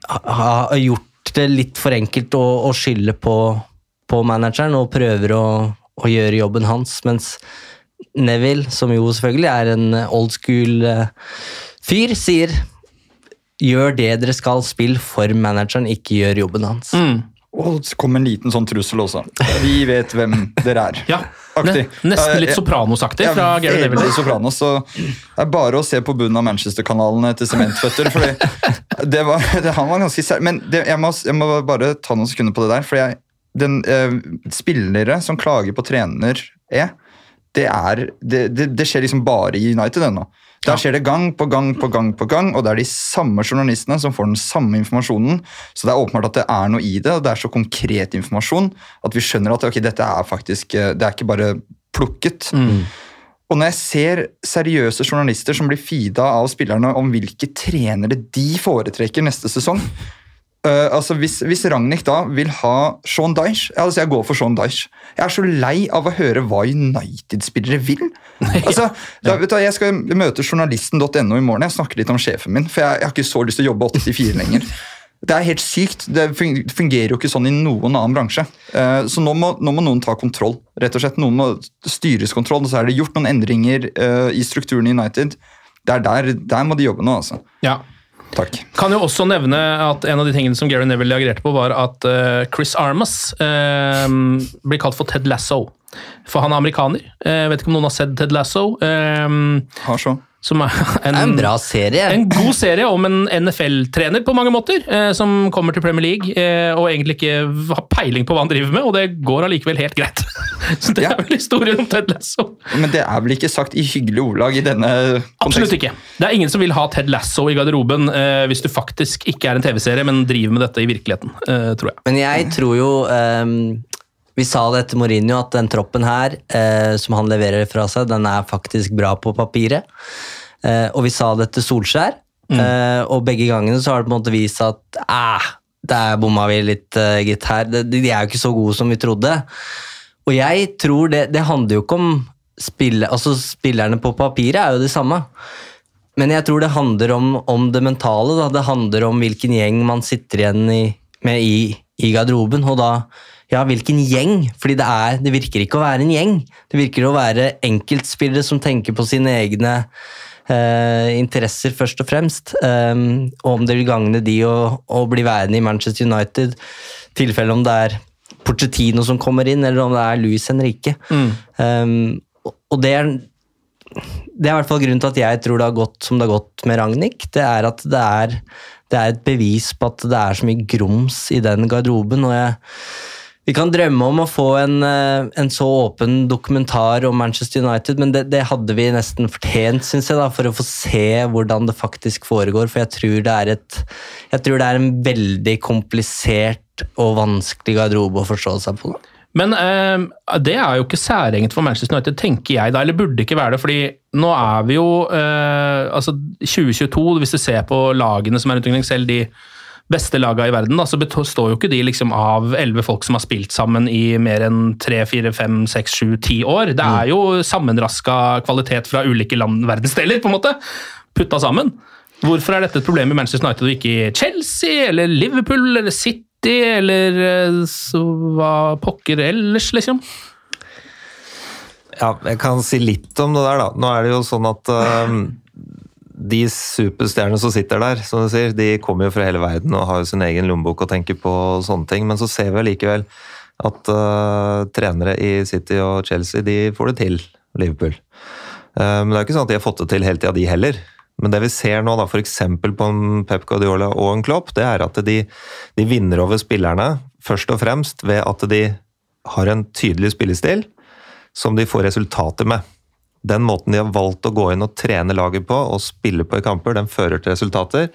har gjort det litt for enkelt å, å skylde på, på manageren og prøver å, å gjøre jobben hans, mens Neville, som jo selvfølgelig er en old school eh, fyr, sier gjør det dere skal, spill for manageren, ikke gjør jobben hans. Og så kom en liten sånn trussel også. Vi vet hvem dere er. Ja, Aktig. nesten litt ja. Sopranos-aktig fra Gary veldig Sopranos, så det er bare å se på bunnen av Manchester-kanalene til sementføtter. fordi det var, det, Han var ganske sær... Men det, jeg, må, jeg må bare ta noen sekunder på det der. for jeg, den eh, Spillere som klager på trener, er det, er, det, det, det skjer liksom bare i United ennå. Der skjer det gang på gang på gang, på gang, og det er de samme journalistene som får den samme informasjonen. Så det er åpenbart at det er noe i det, og det er så konkret informasjon at vi skjønner at okay, dette er faktisk eh, Det er ikke bare plukket. Og når jeg ser seriøse journalister som blir feeda av spillerne om hvilke trenere de foretrekker neste sesong øh, altså hvis, hvis Ragnhild da vil ha Sean Dyche altså Jeg går for Sean Dyche. Jeg er så lei av å høre hva United-spillere vil. Altså, da, vet du, jeg skal møte journalisten.no i morgen. Jeg snakker litt om sjefen min, for jeg, jeg har ikke så lyst til å jobbe 8-4 lenger. Det er helt sykt. Det fungerer jo ikke sånn i noen annen bransje. Uh, Så nå må, nå må noen ta kontroll. rett og slett. Noen må styres kontroll. og Så er det gjort noen endringer uh, i strukturen i United. Det er der, der må de jobbe nå, altså. Ja. Takk. Kan jo også nevne at en av de tingene som Gary Neville reagerte på, var at uh, Chris Armas uh, blir kalt for Ted Lasso. For han er amerikaner. Jeg vet ikke om noen har sett Ted Lasso. Har så. Som er en, en bra serie. En god serie om en NFL-trener på mange måter, eh, som kommer til Premier League eh, og egentlig ikke har peiling på hva han driver med, og det går allikevel helt greit. Så det Ja. er vel historien om Ted Lasso. Men det er vel ikke sagt i hyggelige ordlag i denne konteksten? Absolutt ikke. Det er ingen som vil ha Ted Lasso i garderoben eh, hvis du faktisk ikke er en TV-serie, men driver med dette i virkeligheten, eh, tror jeg. Men jeg tror jo ehm, Vi sa det etter Mourinho, at den troppen her, eh, som han leverer fra seg, den er faktisk bra på papiret. Eh, og vi sa det etter Solskjær, eh, og begge gangene så har det på en måte vist at eh, der bomma vi litt, uh, gitt her. De, de er jo ikke så gode som vi trodde. Og jeg tror det, det handler jo ikke om spille, altså Spillerne på papiret er jo de samme. Men jeg tror det handler om, om det mentale. Da. Det handler om hvilken gjeng man sitter igjen i, med i, i garderoben. Og da, ja, hvilken gjeng? Fordi det, er, det virker ikke å være en gjeng. Det virker å være enkeltspillere som tenker på sine egne eh, interesser, først og fremst. Um, og om det vil gagne de å, å bli værende i Manchester United. tilfelle om det er Porcetino som kommer inn, eller om det er Luis Henrique. Um, og- og det er det er i hvert fall grunnen til at jeg tror det har gått som det har gått med Ragnhild. Det er at det er, det er et bevis på at det er så mye grums i den garderoben. og jeg, Vi kan drømme om å få en, eh, en så åpen dokumentar om Manchester United, men det, det hadde vi nesten fortjent, syns jeg, da, for å få se hvordan det faktisk foregår. For jeg tror det er, et, jeg tror det er en veldig komplisert og vanskelig garderobe å forstå seg på. Da. Men eh, det er jo ikke særegent for Manchester United, tenker jeg da, eller burde ikke være det. fordi nå er vi jo eh, altså 2022, hvis du ser på lagene som er rundt omkring, selv de beste lagene i verden, da, så består jo ikke de liksom av elleve folk som har spilt sammen i mer enn tre, fire, fem, seks, sju, ti år. Det er jo sammenraska kvalitet fra ulike land, verdensdeler, på en måte, putta sammen. Hvorfor er dette et problem i Manchester United og ikke i Chelsea eller Liverpool eller City eller eh, så hva pokker ellers, liksom? Ja, jeg kan si litt om det der, da. Nå er det jo sånn at eh, de superstjernene som sitter der, som du sier, de kommer jo fra hele verden og har jo sin egen lommebok og tenker på sånne ting, men så ser vi allikevel at uh, trenere i City og Chelsea, de får det til. Liverpool. Uh, men det er jo ikke sånn at de har fått det til hele tida, de heller. Men det vi ser nå, da, f.eks. på en Pep Guardiola og en Klopp, det er at de, de vinner over spillerne først og fremst ved at de har en tydelig spillestil som de får resultater med. Den måten de har valgt å gå inn og trene laget på og spille på i kamper, den fører til resultater.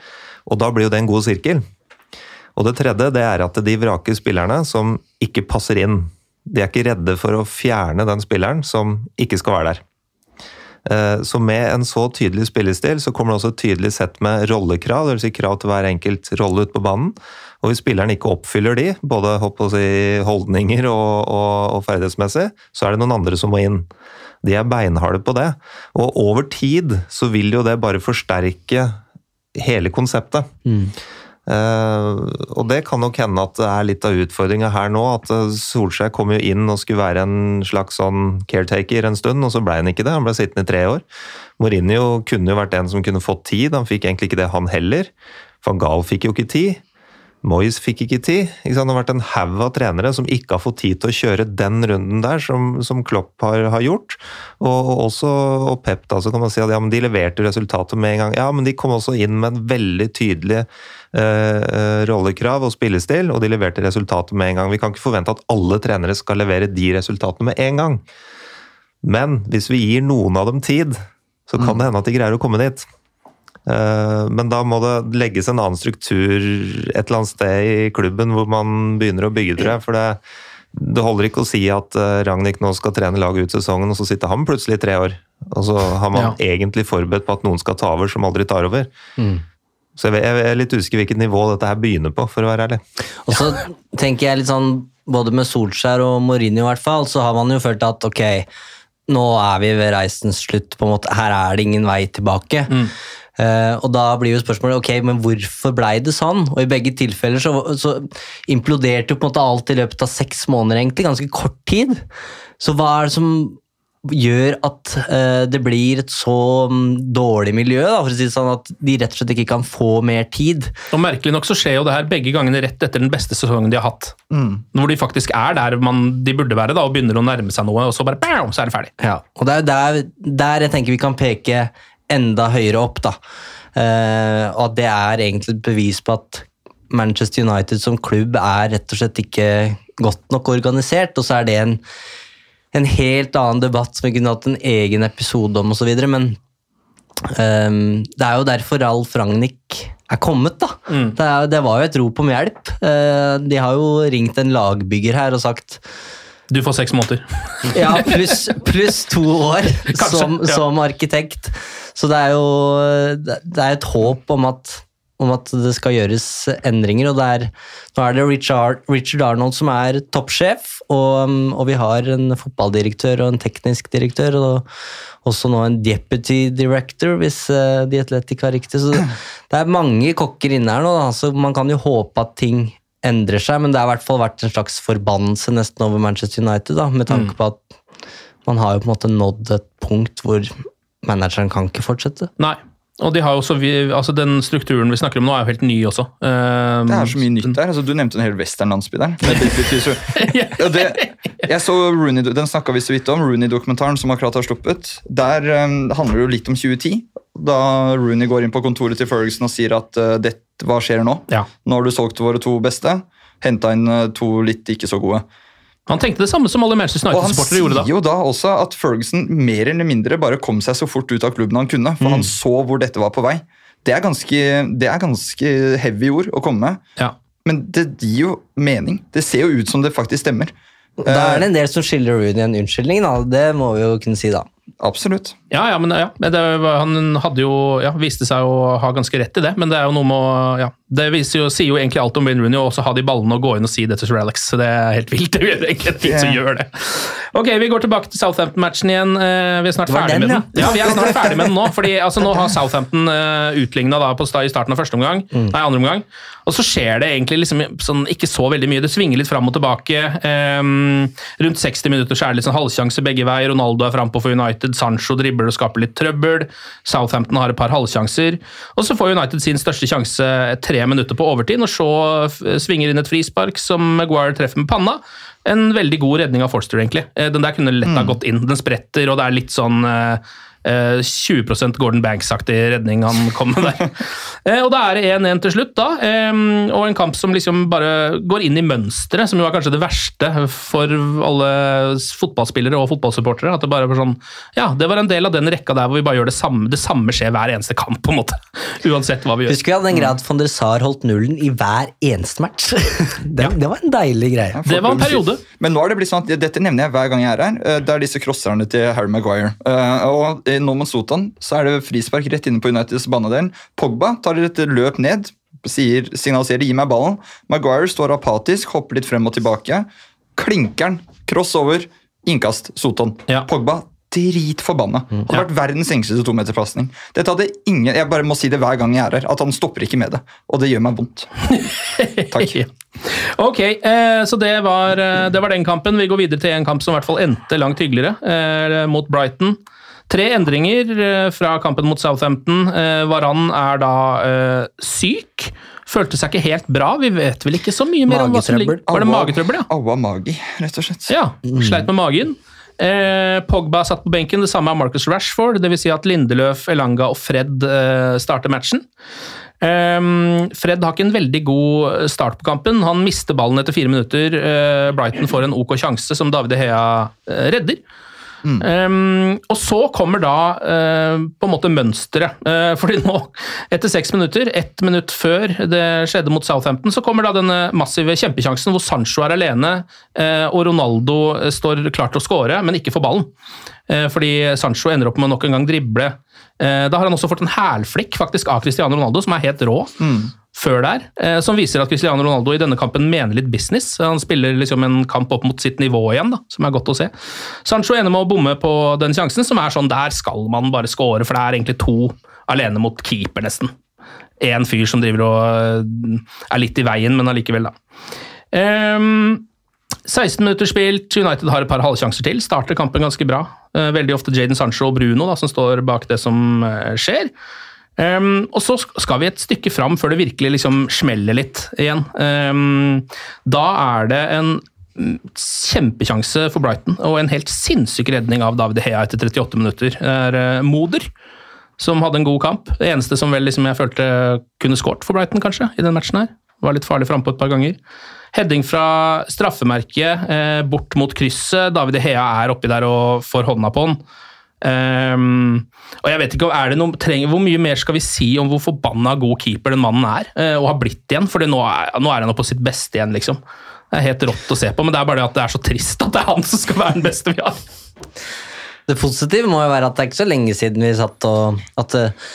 Og da blir jo det en god sirkel. Og det tredje det er at de vraker spillerne som ikke passer inn. De er ikke redde for å fjerne den spilleren som ikke skal være der. Eh, Så med en så tydelig spillestil, så kommer det også et tydelig sett med rollekrav, dvs. Si krav til hver enkelt rolle ute på banen. Og hvis spilleren ikke oppfyller de, både si, holdninger og, og, og ferdighetsmessig, så er det noen andre som må inn. De er beinharde på det. Og over tid så vil jo det bare forsterke hele konseptet. Eh, og det kan nok hende at det er litt av utfordringa her nå. At eh, Solskjær kom jo inn og skulle være en slags sånn caretaker en stund, og så ble han ikke det. Han ble sittende i tre år. Mourinho kunne jo vært en som kunne fått tid, han fikk egentlig ikke det, han heller. Van Gaal fikk jo ikke tid. Moyes fikk ikke tid. Ikke? Det har vært en haug av trenere som ikke har fått tid til å kjøre den runden der, som, som Klopp har, har gjort. Og, og også og Pep, da, så kan man si at ja, men de leverte resultatet med en gang. Ja, men de kom også inn med en veldig tydelig eh, rollekrav og spillestil, og de leverte resultatet med en gang. Vi kan ikke forvente at alle trenere skal levere de resultatene med en gang. Men hvis vi gir noen av dem tid, så kan det hende at de greier å komme dit. Eh, Men da må det legges en annen struktur et eller annet sted i klubben hvor man begynner å bygge, tror jeg. For det, det holder ikke å si at eh, Ragnhild nå skal trene laget ut sesongen, og så sitter han plutselig i tre år. Og så har man egentlig forberedt på at noen skal ta over som aldri tar over. Så jeg, jeg er litt usikker hvilket nivå dette her begynner på, for å være ærlig. Og så tenker jeg litt sånn, både med Solskjær og Mourinho i hvert fall, så har man jo følt at ok, nå er vi ved reisens slutt, på en måte. her er det ingen vei tilbake. Eh, og da blir jo spørsmålet ok, men hvorfor blei det sånn? Og i begge tilfeller så, så imploderte jo på en måte alt i løpet av seks måneder, egentlig, ganske kort tid. Så hva er det som gjør at uh, det blir et så um, dårlig miljø, da, for å si det sånn, at de rett og slett ikke kan få mer tid? Og Merkelig nok så skjer jo det her begge gangene rett etter den beste sesongen de har hatt. Mm. Hvor de faktisk er der man, de burde være da, og begynner å nærme seg noe, og så bare bam, så er det ferdig. Ja, og det er jo der, der jeg tenker vi kan peke enda høyere opp, da. Uh, og at det er egentlig et bevis på at Manchester United som klubb er rett og slett ikke godt nok organisert, og så er det en, en helt annen debatt som vi kunne hatt en egen episode om osv., men um, det er jo derfor Ralf Ragnhild er kommet, da. Det, er, det var jo et rop om hjelp. Uh, de har jo ringt en lagbygger her og sagt Du får seks måneder. ja, pluss plus to år Kanskje, som, ja. som arkitekt. Så det er jo det er et håp om at, om at det skal gjøres endringer. og er, Nå er det Richard, Richard Arnold som er toppsjef, og, og vi har en fotballdirektør og en teknisk direktør. og også nå en deputy director, hvis uh, The Athletic har riktig. Så det, det er mange kokker inne her nå, da, så man kan jo håpe at ting endrer seg, men det har i hvert fall vært en slags forbannelse nesten over Manchester United, da, med tanke på at man har jo på en måte nådd et punkt hvor manageren kan ikke fortsette. Nei. Og de har jo også, vi, altså den strukturen vi snakker om nå, er jo helt ny også. Um, Det er så mye nytt der. Altså, du nevnte en hel westernlandsby der. Ja, det, jeg så Rooney, Den snakka vi så vidt om, Rooney-dokumentaren som akkurat har sluppet. Der um, handler det jo litt om 2010. Da Rooney går inn på kontoret til Ferguson og sier at uh, det, hva skjer nå? Ja. Nå har du solgt våre to beste. Henta inn uh, to litt ikke så gode. Han tenkte det samme som alle Manchester Og han United-sportere sier gjorde da. jo da også at Ferguson mer eller mindre bare kom seg så fort ut av klubben han kunne. For han så hvor dette var på vei. Det er ganske, det er ganske heavy ord å komme med. Ja. Men det gir jo mening. Det ser jo ut som det faktisk stemmer. Da er det en del som skiller Rooney en unnskyldning, da. Det må vi jo kunne si, da. Absolutt. Ja, ja, men ja, men det, han hadde jo, ja, viste seg å ha ganske rett i det, men det er jo noe med å ja, Det jo, sier jo egentlig alt om Wayne Rooney, og også ha de ballene og gå inn og si det til Sir Alex. Så det er helt vilt. Det er egentlig en som gjør det. Ok, vi går tilbake til Southampton-matchen igjen. Eh, Vi er snart ferdig med den. Ja, vi er snart ferdig med den nå, fordi altså, nå har Southampton uh, utligna i starten av første omgang, nei, andre omgang. Og så skjer det egentlig liksom sånn, ikke så veldig mye. Det svinger litt fram og tilbake. Um, rundt 60 minutter så er det litt sånn halvsjanse begge veier. Ronaldo er frampå for United, Sancho dribler og skaper litt trøbbel. Southampton har et par halvsjanser. Og så får United sin største sjanse tre minutter på overtid, når Shaw svinger inn et frispark som Maguire treffer med panna. En veldig god redning av Forster, egentlig. Eh, Den der kunne lett ha gått inn. Den spretter, og det er litt sånn eh, eh, 20% Gordon Banks-aktig redning han kom med der. Eh, og da er det 1-1 til slutt, da. Og en kamp som liksom bare går inn i mønsteret, som jo er kanskje det verste for alle fotballspillere og fotballsupportere. At det bare var sånn Ja, det var en del av den rekka der hvor vi bare gjør det samme. Det samme skjer hver eneste kamp, på en måte. Uansett hva vi gjør. Husker vi hadde en grad von der Sar holdt nullen i hver eneste match. det, det var en deilig greie. Det var en periode. Men nå er det blitt sånn at dette nevner jeg hver gang jeg er her. eh, Det er disse crosserne til Harry Maguire. Eh, Og mot Sotan så er det frispark rett inne på Uniteds banedel. Pogba tar et løp ned, sier, signaliserer 'gi meg ballen'. Maguire står apatisk, hopper litt frem og tilbake. Klinkeren, crossover, innkast, Sotan. Ja. Pogba dritforbanna. Hadde Ja. vært verdens engsteste tometerpasning. Dette hadde ingen, Jeg bare må si det hver gang jeg er her, at han stopper ikke med det. Og det gjør meg vondt. Takk. Ok, eh, så det var, eh, det var den kampen. Vi går videre til en kamp som i hvert fall endte langt hyggeligere, eh, mot Brighton. Tre endringer eh, fra kampen mot Southampton. Eh, Varan er da eh, syk. Følte seg ikke helt bra. Vi vet vel ikke så mye mer om hva som ligger Var det magetrøbbel, ja? Aua magi, rett og slett. Ja, sleit med magen. Pogba satt på benken, det samme er Marcus Rashford. Dvs. Si at Lindeløf, Elanga og Fred starter matchen. Fred har ikke en veldig god start på kampen. Han mister ballen etter fire minutter. Brighton får en ok sjanse som David Hea eh, redder. Um, og så kommer da uh, på en måte mønsteret. Uh, fordi nå, etter seks minutter, ett minutt før det skjedde mot Southampton, så kommer da denne massive kjempekjansen hvor Sancho er alene uh, og Ronaldo står klar til å score, men ikke får ballen. fordi Sancho ender opp med nok en gang drible. da har han også fått en hælflikk faktisk av Cristiano Ronaldo, som er helt rå. Mm før der, eh, som viser at Cristiano Ronaldo i denne kampen mener litt business. Han spiller liksom en kamp opp mot sitt nivå igjen, da, som er godt å se. Sancho ender med å bomme på den sjansen, som er sånn der skal man bare score, for det er egentlig to alene mot keeper, nesten. Én fyr som driver og eh, er litt i veien, men allikevel, da. Um, 16 minutter spilt, United har et par halvsjanser til. Starter kampen ganske bra. Uh, veldig ofte Jaden Sancho og Bruno da, som står bak det som skjer. Um, og så skal vi et stykke fram før det virkelig liksom smeller litt igjen. Um, da er det en kjempekjanse for Brighton og en helt sinnssyk redning av David Hea etter 38 minutter. Det er uh, Moder som hadde en god kamp. Det eneste som vel liksom jeg følte kunne skåret for Brighton, kanskje, i den matchen her. Var litt farlig frampå et par ganger. Heading fra straffemerket eh, bort mot krysset. David Hea er oppi der og får hånda på den. Um, og jeg vet ikke, er det noe, trenger, Hvor mye mer skal vi si om hvor forbanna god keeper den mannen er, og har blitt igjen? For nå, nå, er han på sitt beste igjen, liksom. Det er helt rått å se på, men det er bare det at det er så trist at det er han som skal være den beste vi har. Det positive må jo være at det er ikke så lenge siden vi satt og at uh,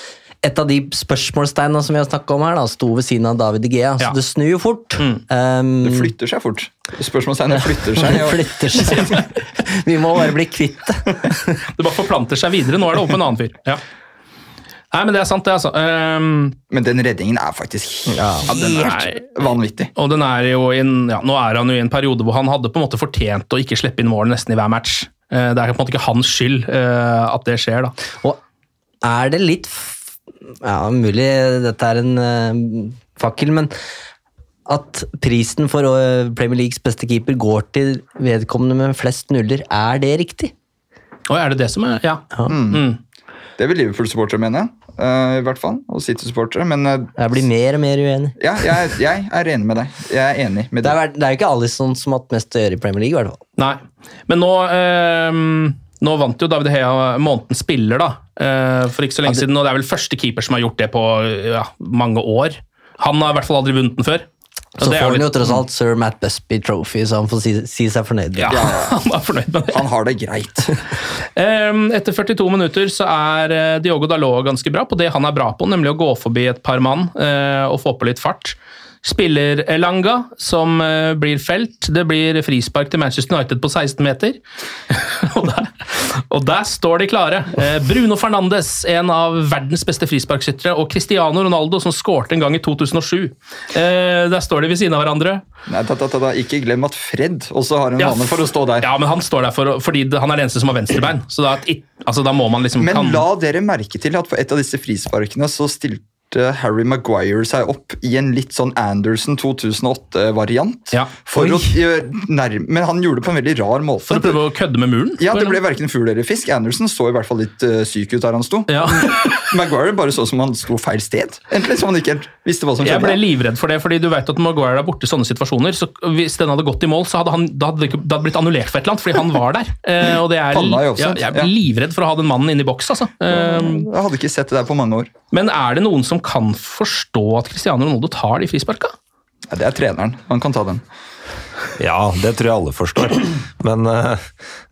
et av de spørsmålstegnene som vi har snakka om her, da, sto ved siden av David Gea, Så ja. det snur jo fort. Mm. Um, det flytter seg fort. Spørsmålstegnet flytter seg. det flytter seg. vi må bare bli kvitt det. det bare forplanter seg videre. Nå er det opp en annen fyr. Ja. Nei, men det er sant, det, altså. Um, men den redningen er faktisk ja, helt er, vanvittig. Og den er jo in, ja, Nå er han jo i en periode hvor han hadde på en måte fortjent å ikke slippe inn mål nesten i hver match. Uh, det er på en måte ikke hans skyld uh, at det skjer, da. Og er det litt ja, mulig dette er en uh, fakkel, men at prisen for uh, Premier Leagues beste keeper går til vedkommende med flest nuller, er det riktig? Og er det det som er Ja. ja. Mm. Mm. Det vil Liverpool-supportere mene, uh, i hvert fall. Og City-supportere. Men uh, Jeg blir mer og mer uenig. Ja, jeg, jeg, er enig med deg. Jeg er enig med er, det er jo ikke Alison som har hatt mest å gjøre i Premier League, i hvert fall. Nei, men nå uh, nå vant jo David Hea måneden spiller da, eh, for ikke så lenge siden, og det er vel første keeper som har gjort det på ja, mange år. Han har i hvert fall aldri vunnet den før. Så, så får han jo tross alt Sir Matt Busby Trophy, så han får si, si seg fornøyd. Ja, han er fornøyd med det. Han har det greit. Etter 42 minutter så er eh, Diogo Dalot ganske bra på det han er bra på, nemlig å gå forbi et par mann eh, og få på litt fart spiller Elanga, som uh, blir felt. Det blir frispark til Manchester United på 16 meter. og, der, og, der, står de klare. Uh, Bruno Fernandes, en av verdens beste frisparkskyttere, og Cristiano Ronaldo, som skårte en gang i 2007. Uh, eh, der står de ved siden av hverandre. Nei, ta, ta, ta, Ikke glem at Fred også har en ja, vane for å stå der. Ja, men han står der for, fordi han er den eneste som har venstrebein. Så da, altså, da må man liksom Men la dere merke til at på et av disse frisparkene så stilte Harry Maguire seg opp i en litt sånn Anderson 2008-variant. Ja. Men han gjorde det på en veldig rar måte. For å prøve å kødde med muren? Ja, det ble verken fugl eller fisk. Anderson så i hvert fall litt uh, syk ut der han sto. Ja. Maguire bare så som han sto feil sted. Egentlig, så han ikke visste hva som skjedde. Jeg ble livredd for det, fordi du vet at Maguire er borte i sånne situasjoner. så Hvis den hadde gått i mål, så hadde han, da hadde det, hadde blitt annullert for et eller annet, fordi han var der. Uh, og det er, ja, jeg ble livredd for å ha den mannen inne i boks. Altså. Uh, jeg hadde ikke sett det der på mange år. Men er det noen som kan forstå at Cristiano Ronaldo tar de frisparka? Ja, det er treneren. Han kan ta den. Ja, det tror jeg alle forstår. Men uh,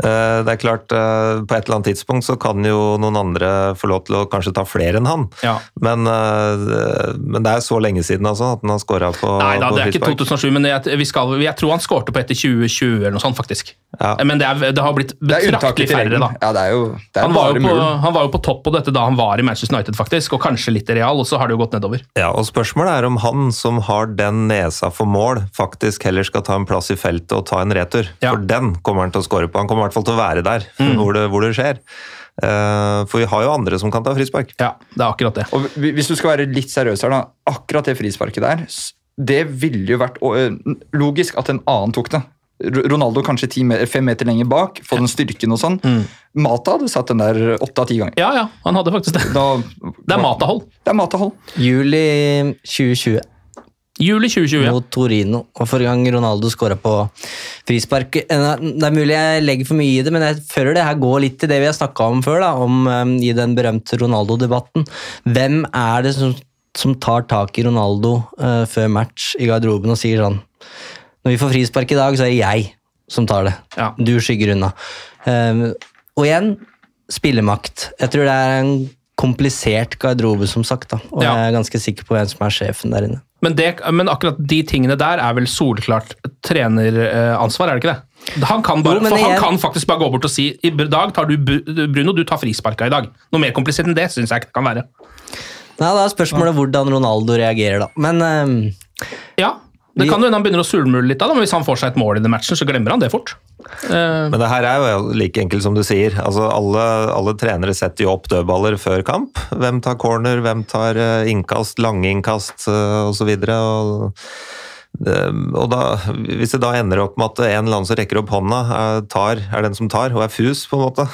det er klart, uh, på et eller annet tidspunkt så kan jo noen andre få lov til å kanskje ta flere enn han. Ja. Men, uh, men, det er så lenge siden altså, at han har skåra på Nei da, det er ikke 2007, men jeg, skal, jeg tror han skårte på etter 2020 eller noe sånt, faktisk. Ja. Men det, er, det, har blitt betraktelig færre, da. Ja, det er jo, det er han, var på, han, var jo på, topp på dette da han var i Manchester United, faktisk, og kanskje litt i Real, og så har det jo gått nedover. Ja, og Spørsmålet er om han som har den nesa for mål, faktisk heller skal ta en plass i feltet og ta en retur. Ja. For den kommer han til å score på. Han kommer i hvert fall til å være der mm. hvor, det, hvor, det, skjer. Uh, for vi har jo andre som kan ta frispark. Ja, det er akkurat det. Og Hvis du skal være litt seriøs her, da. Akkurat det frisparket der, det ville jo vært logisk at en annen tok det. Ronaldo kanskje meter, fem meter lenger bak, få den styrken og sånn. Mm. Mata hadde satt den der åtte av ti ganger. Ja, ja, han hadde faktisk det. Da, det er Mata-hold. Det er Mata-hold. Juli 2020. Juli 2020. Mot Torino. Og forrige gang Ronaldo skåra på frispark eh, Det er mulig jeg legger for mye i det, men jeg føler det her går litt til det vi har snakka om før, da, om, um, i den berømte Ronaldo-debatten. Hvem er det som, som, tar tak i Ronaldo uh, før match i garderoben og sier sånn Når vi får frispark i dag, så er det jeg som tar det. Ja. Du skygger unna. Um, og igjen, spillemakt. Jeg tror det er en komplisert garderobe, som sagt. da, Og Ja. jeg er ganske sikker på hvem som er sjefen der inne. Men, det, men akkurat de tingene der er vel solklart treneransvar, er det ikke det? Han kan, bare, Jo, for han kan faktisk bare gå bort og si i dag tar du Bruno, du tar frisparka i dag. Noe mer komplisert enn det syns jeg ikke det kan være. Nei, Da er spørsmålet hvordan Ronaldo reagerer, da. Men um... Ja, Det kan jo hende han begynner å sulmule litt, da, men hvis han får seg et mål i den matchen, så glemmer han det fort. Eh, Men det her er jo like enkelt som du sier. Altså alle, alle trenere setter jo opp dødballer før kamp. Hvem tar corner, hvem tar eh, innkast, lange innkast osv. Og, det- og da, hvis det da ender opp med at en eller annen som rekker opp hånda, er, tar, er den som tar, og er fus, på en måte,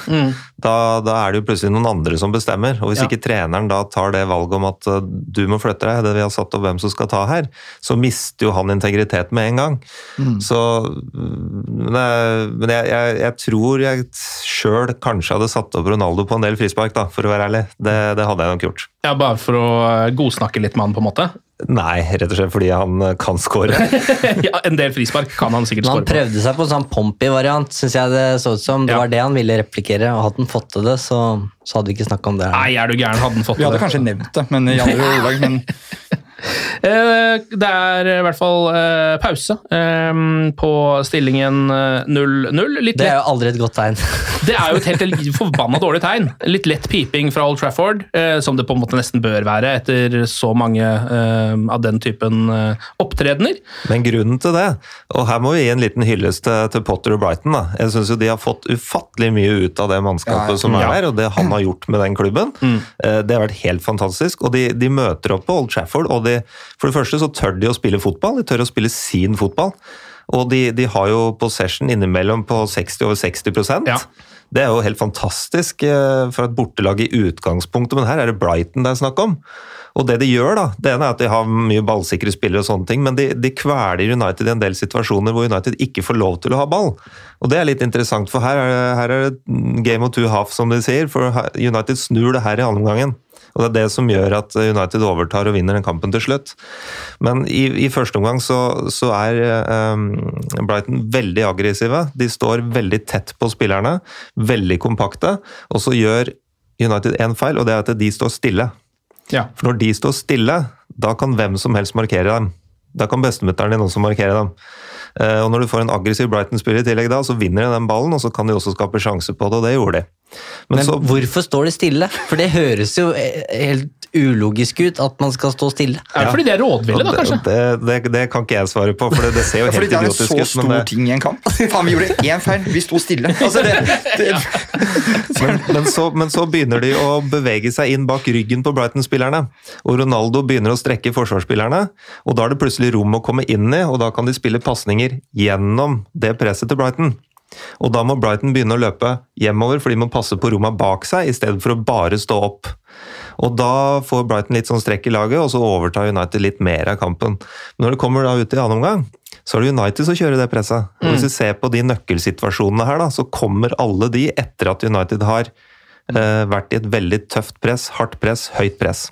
da, da er det jo plutselig noen andre som bestemmer. Og hvis Ja. ikke treneren da tar det valget om at uh, du må flytte deg, det vi har satt opp hvem som skal ta her, så mister jo han integritet med en gang. Så Men, jeg, jeg, jeg, tror jeg sjøl kanskje hadde satt opp Ronaldo på en del frispark, da, for å være ærlig. Det, det hadde jeg nok gjort. ja, Bare for å eh, godsnakke litt med han, på en måte. Nei, rett og slett fordi han uh, kan score. ja, En del frispark kan han sikkert han skåre på. prøvde seg på en sånn Pompey-variant, syns jeg det så ut som. Det Ja. var det han ville replikere, og hadde han fått til det, så, så hadde vi ikke snakka om det. Nei, er du gæren, hadde han fått det? Vi hadde det. kanskje nevnt det, men i andre ordlag. Men Eh, Det er i hvert fall eh, pause eh, på stillingen eh, 0-0. Det er jo aldri et godt tegn. Det er jo et helt forbanna dårlig tegn. Litt lett piping fra Old Trafford, eh, som det på en måte nesten bør være etter så mange eh, av den typen eh, opptredener. Men grunnen til det, og her må vi gi en liten hyllest til, Potter og Brighton. da. Jeg syns de har fått ufattelig mye ut av det mannskapet Ja, ja. som er her, der, og det han har gjort med den klubben. Mm. Det har vært helt fantastisk. Og de, de møter opp på Old Trafford, og de, for det første så tør de å spille fotball. De tør å spille sin fotball. Og de, de har jo possession innimellom på 60 over 60 Ja. Det er jo helt fantastisk eh, for et bortelag i utgangspunktet, men her er det Brighton det er snakk om. Og det de gjør, da, det ene er at de har mye ballsikre spillere, og sånne ting, men de, de kveler United i en del situasjoner hvor United ikke får lov til å ha ball. Og det er litt interessant, for her er det, her er det game of two half, som de sier. For United snur det her i andre omgangen. Og det er det som gjør at United overtar og vinner den kampen til slutt. Men i, i første omgang så, så er um, Brighton veldig aggressive. De står veldig tett på spillerne, veldig kompakte. Og så gjør United én feil, og det er at de står stille. Ja. For når de står stille, da kan hvem som helst markere dem. Da kan bestemutteren din også markere dem. Eh, Og når du får en aggressiv Brighton-spiller i tillegg da, så vinner de den ballen, og så kan de også skape sjanse på det, og det gjorde de. Men, Men så, hvorfor står de stille? For det høres jo eh, helt ulogisk ut at man skal stå stille. Er det fordi de er rådville, da, kanskje? det, det, det, det kan ikke jeg svare på, for det, det ser jo helt fordi helt det er en så stor det, ting i en kamp. Faen, vi gjorde én feil, vi sto stille. Altså, det, det, men, men, så, men så begynner de å bevege seg inn bak ryggen på Brighton-spillerne. Og Ronaldo begynner å strekke forsvarsspillerne, og da er det plutselig rom å komme inn i, og da kan de spille pasninger gjennom det presset til Brighton. Og da må Brighton begynne å løpe hjemover, for de må passe på romma bak seg, i stedet for å bare stå opp. Og da får Brighton litt sånn strekk i laget, og så overtar United litt mer av kampen. Men når det kommer da ut i annen omgang, så er det United som kjører det presset. Og hvis vi ser på de nøkkelsituasjonene her, da, så kommer alle de etter at United har eh, vært i et veldig tøft press, hardt press, høyt press.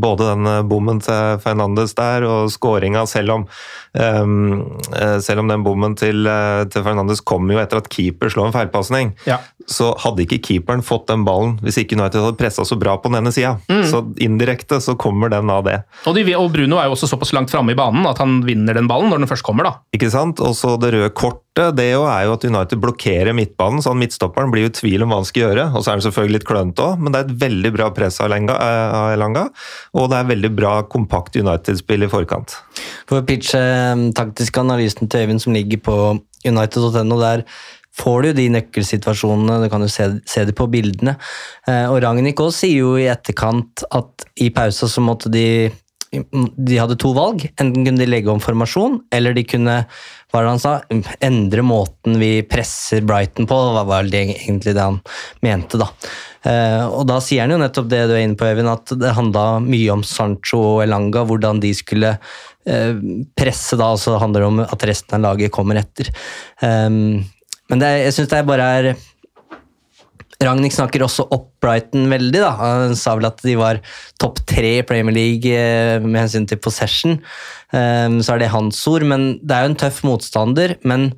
Både den eh, bommen til Fernandes der og skåringa, selv om eh, selv om den bommen til, eh, til Fernandes kom jo etter at keeper slår en feilpasning. Ja. Så hadde ikke keeperen fått den ballen hvis ikke United hadde pressa så bra på den ene sida. Så indirekte så kommer den av det. Og, de, og Bruno er jo også såpass langt framme i banen at han vinner den ballen når den først kommer. da. Ikke sant? Og så det røde kortet, det jo er jo at United blokkerer midtbanen, så han midtstopperen blir jo i tvil om hva han skal gjøre. Og så er han selvfølgelig litt klønete òg, men det er et veldig bra press av eh, Elanga, og det er veldig bra kompakt United-spill i forkant. For å pitche taktisk taktiske analysen til Øyvind som ligger på United.no, der får du jo de nøkkelsituasjonene, du kan jo se, se det på bildene. Eh, Og Ragnhild Aas sier jo i etterkant at i pausa så måtte de de hadde to valg. Enten kunne de legge om formasjon, eller de kunne hva er det han sa, endre måten vi presser Brighton på. Det var det egentlig det han mente, da. Eh, og da sier han jo nettopp det du er inne på, Øyvind, at det handla mye om Sancho og Elanga, hvordan de skulle eh, presse da, og så handler det om at resten av laget kommer etter. Um, men det, jeg syns det bare er Ragnhild snakker også opp Brighton veldig. da. Han sa vel at de var topp tre i Premier League eh, med hensyn til possession. Um, så er det hans ord, men det er jo en tøff motstander. Men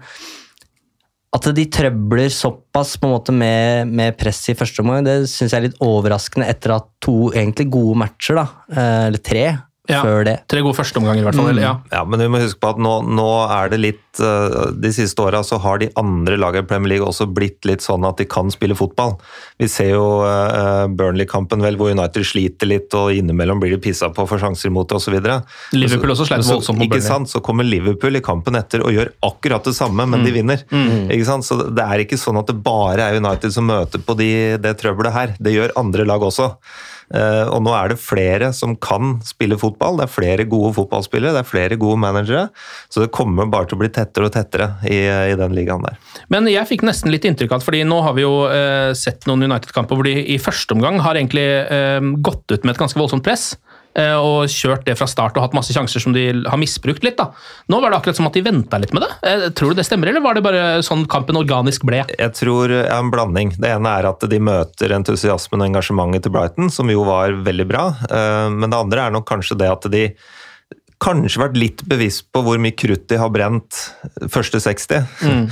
at de trøbler såpass på en måte med, med press i første omgang, det syns jeg er litt overraskende etter at to egentlig gode matcher, da, eh, eller tre, Ja. før det. Tre gode førsteomganger, i hvert fall. eller, Ja. Ja, men vi må huske på at nå, nå er det litt eh, De siste åra så har de andre lagene i Premier League også blitt litt sånn at de kan spille fotball. Vi ser jo eh, Burnley-kampen vel, hvor United sliter litt, og innimellom blir de pissa på for sjanser imot det osv. Liverpool også sleit voldsomt mot Ikke Burnley. sant? Så kommer Liverpool i kampen etter og gjør akkurat det samme, men Mm. de vinner. Ikke sant? Så det er ikke sånn at det bare er United som møter på de, det trøbbelet her. Det gjør andre lag også. Eh, og nå er det flere som kan spille fotball. Det er flere gode fotballspillere, det er flere gode managere. Så det kommer bare til å bli tettere og tettere i, i den ligaen der. Men jeg fikk nesten litt inntrykk av at fordi nå har vi jo eh, sett noen United-kamper hvor de i første omgang har egentlig eh, gått ut med et ganske voldsomt press. Eh, Og kjørt det fra start og hatt masse sjanser som de har misbrukt litt. da. Nå var det akkurat som at de venta litt med det. Eh, Tror du det stemmer, eller var det bare sånn kampen organisk ble? Jeg tror ja, en blanding. Det ene er at de møter entusiasmen og engasjementet til Brighton, som jo var veldig bra. Eh, Men det andre er nok kanskje det at de kanskje vært litt bevisst på hvor mye krutt de har brent første 60,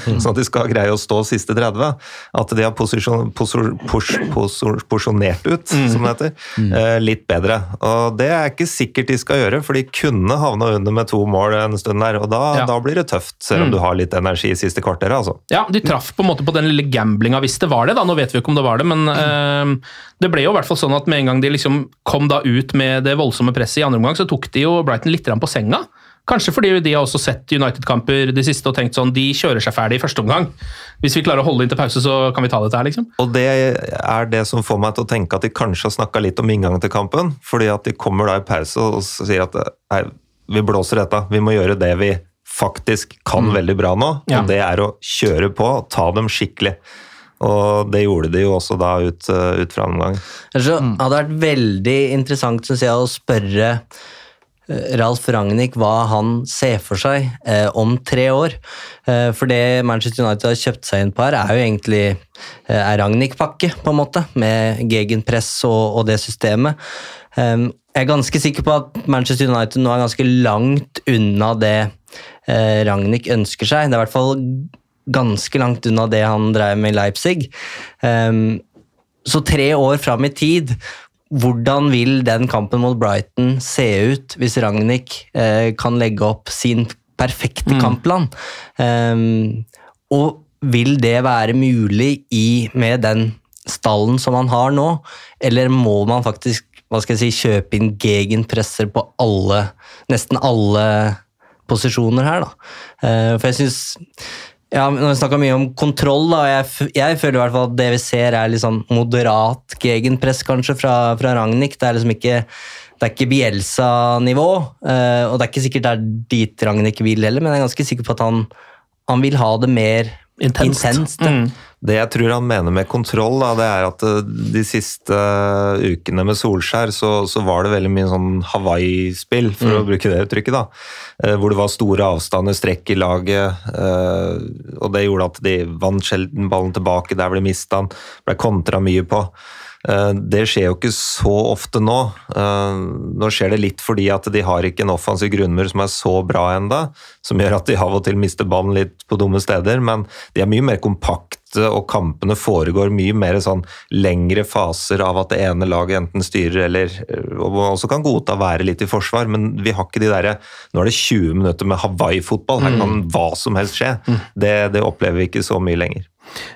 sånn at de skal greie å stå siste 30. At de har posisjon, posor, pos, posor, porsjonert ut, som det heter, eh, litt bedre. Og det er ikke sikkert de skal gjøre, for de kunne havna under med to mål en stund der, og da, Ja. da blir det tøft, selv om du har litt energi i siste kvarteret, altså. Ja, De traff på en måte på den lille gamblinga, hvis det var det. da, Nå vet vi ikke om det var det, men eh, det ble jo i hvert fall sånn at med en gang de liksom kom da ut med det voldsomme presset i andre omgang, så tok de jo Brighton litt grann på senga. Kanskje fordi de har også sett United-kamper de siste og tenkt sånn de kjører seg ferdig i første omgang. Hvis vi klarer å holde inn til pause, så kan vi ta dette her, liksom. Og det er det som får meg til å tenke at de kanskje har snakka litt om inngangen til kampen. Fordi at de kommer da i pause og sier at nei, vi blåser dette. Vi må gjøre det vi faktisk kan veldig bra nå. Ja. Og det er å kjøre på, og ta dem skikkelig. Og det gjorde de jo også da ut, ut fra omgang. Det hadde vært veldig interessant syns jeg, å spørre Ralf Ragnhild hva han ser for seg eh, om tre år. Eh, for det Manchester United har kjøpt seg inn på her, er jo egentlig eh, Ragnhild-pakke, på en måte, med gegenpress og, og det systemet. Eh, jeg er ganske sikker på at Manchester United nå er ganske langt unna det eh, Ragnhild ønsker seg. Det er i hvert fall ganske langt unna det han drev med i Leipzig. Um, så tre år fram i tid, hvordan vil den kampen mot Brighton se ut hvis Ragnhild eh, kan legge opp sin perfekte kampplan? Um, og vil det være mulig i, med den stallen som han har nå, eller må man faktisk hva skal jeg si, kjøpe inn gegenpresser på alle, nesten alle posisjoner her, da? Eh, for jeg syns ja, men vi snakka mye om kontroll, da, jeg, jeg føler i hvert fall at det vi ser er litt sånn moderat gegenpress kanskje fra, fra Ragnhild. Det er liksom ikke det er ikke Bielsa-nivå, eh, og det er ikke sikkert det er dit Ragnhild vil heller, men jeg er ganske sikker på at han, han vil ha det mer Intenst. intenst. Mm. Det jeg tror han mener med kontroll, da, det er at eh, de siste eh, ukene med Solskjær, så, så var det veldig mye sånn Hawaii-spill, for å bruke det uttrykket. da, eh, Hvor det var store avstander, strekk i laget, eh, og det gjorde at de vant sjelden ballen tilbake der ble mista den, ble kontra mye på. Eh, Det skjer jo ikke så ofte nå. Nå skjer det litt fordi at de har ikke en offensiv grunnmur som er så bra enda, som gjør at de av og til mister ballen litt på dumme steder, men de er mye mer kompakte, og kampene foregår mye mer sånn lengre faser av at det ene laget enten styrer eller og man også kan godta være litt i forsvar, men vi har ikke de derre Nå er det 20 minutter med Hawaii-fotball, her kan hva som helst skje. Det, det opplever vi ikke så mye lenger.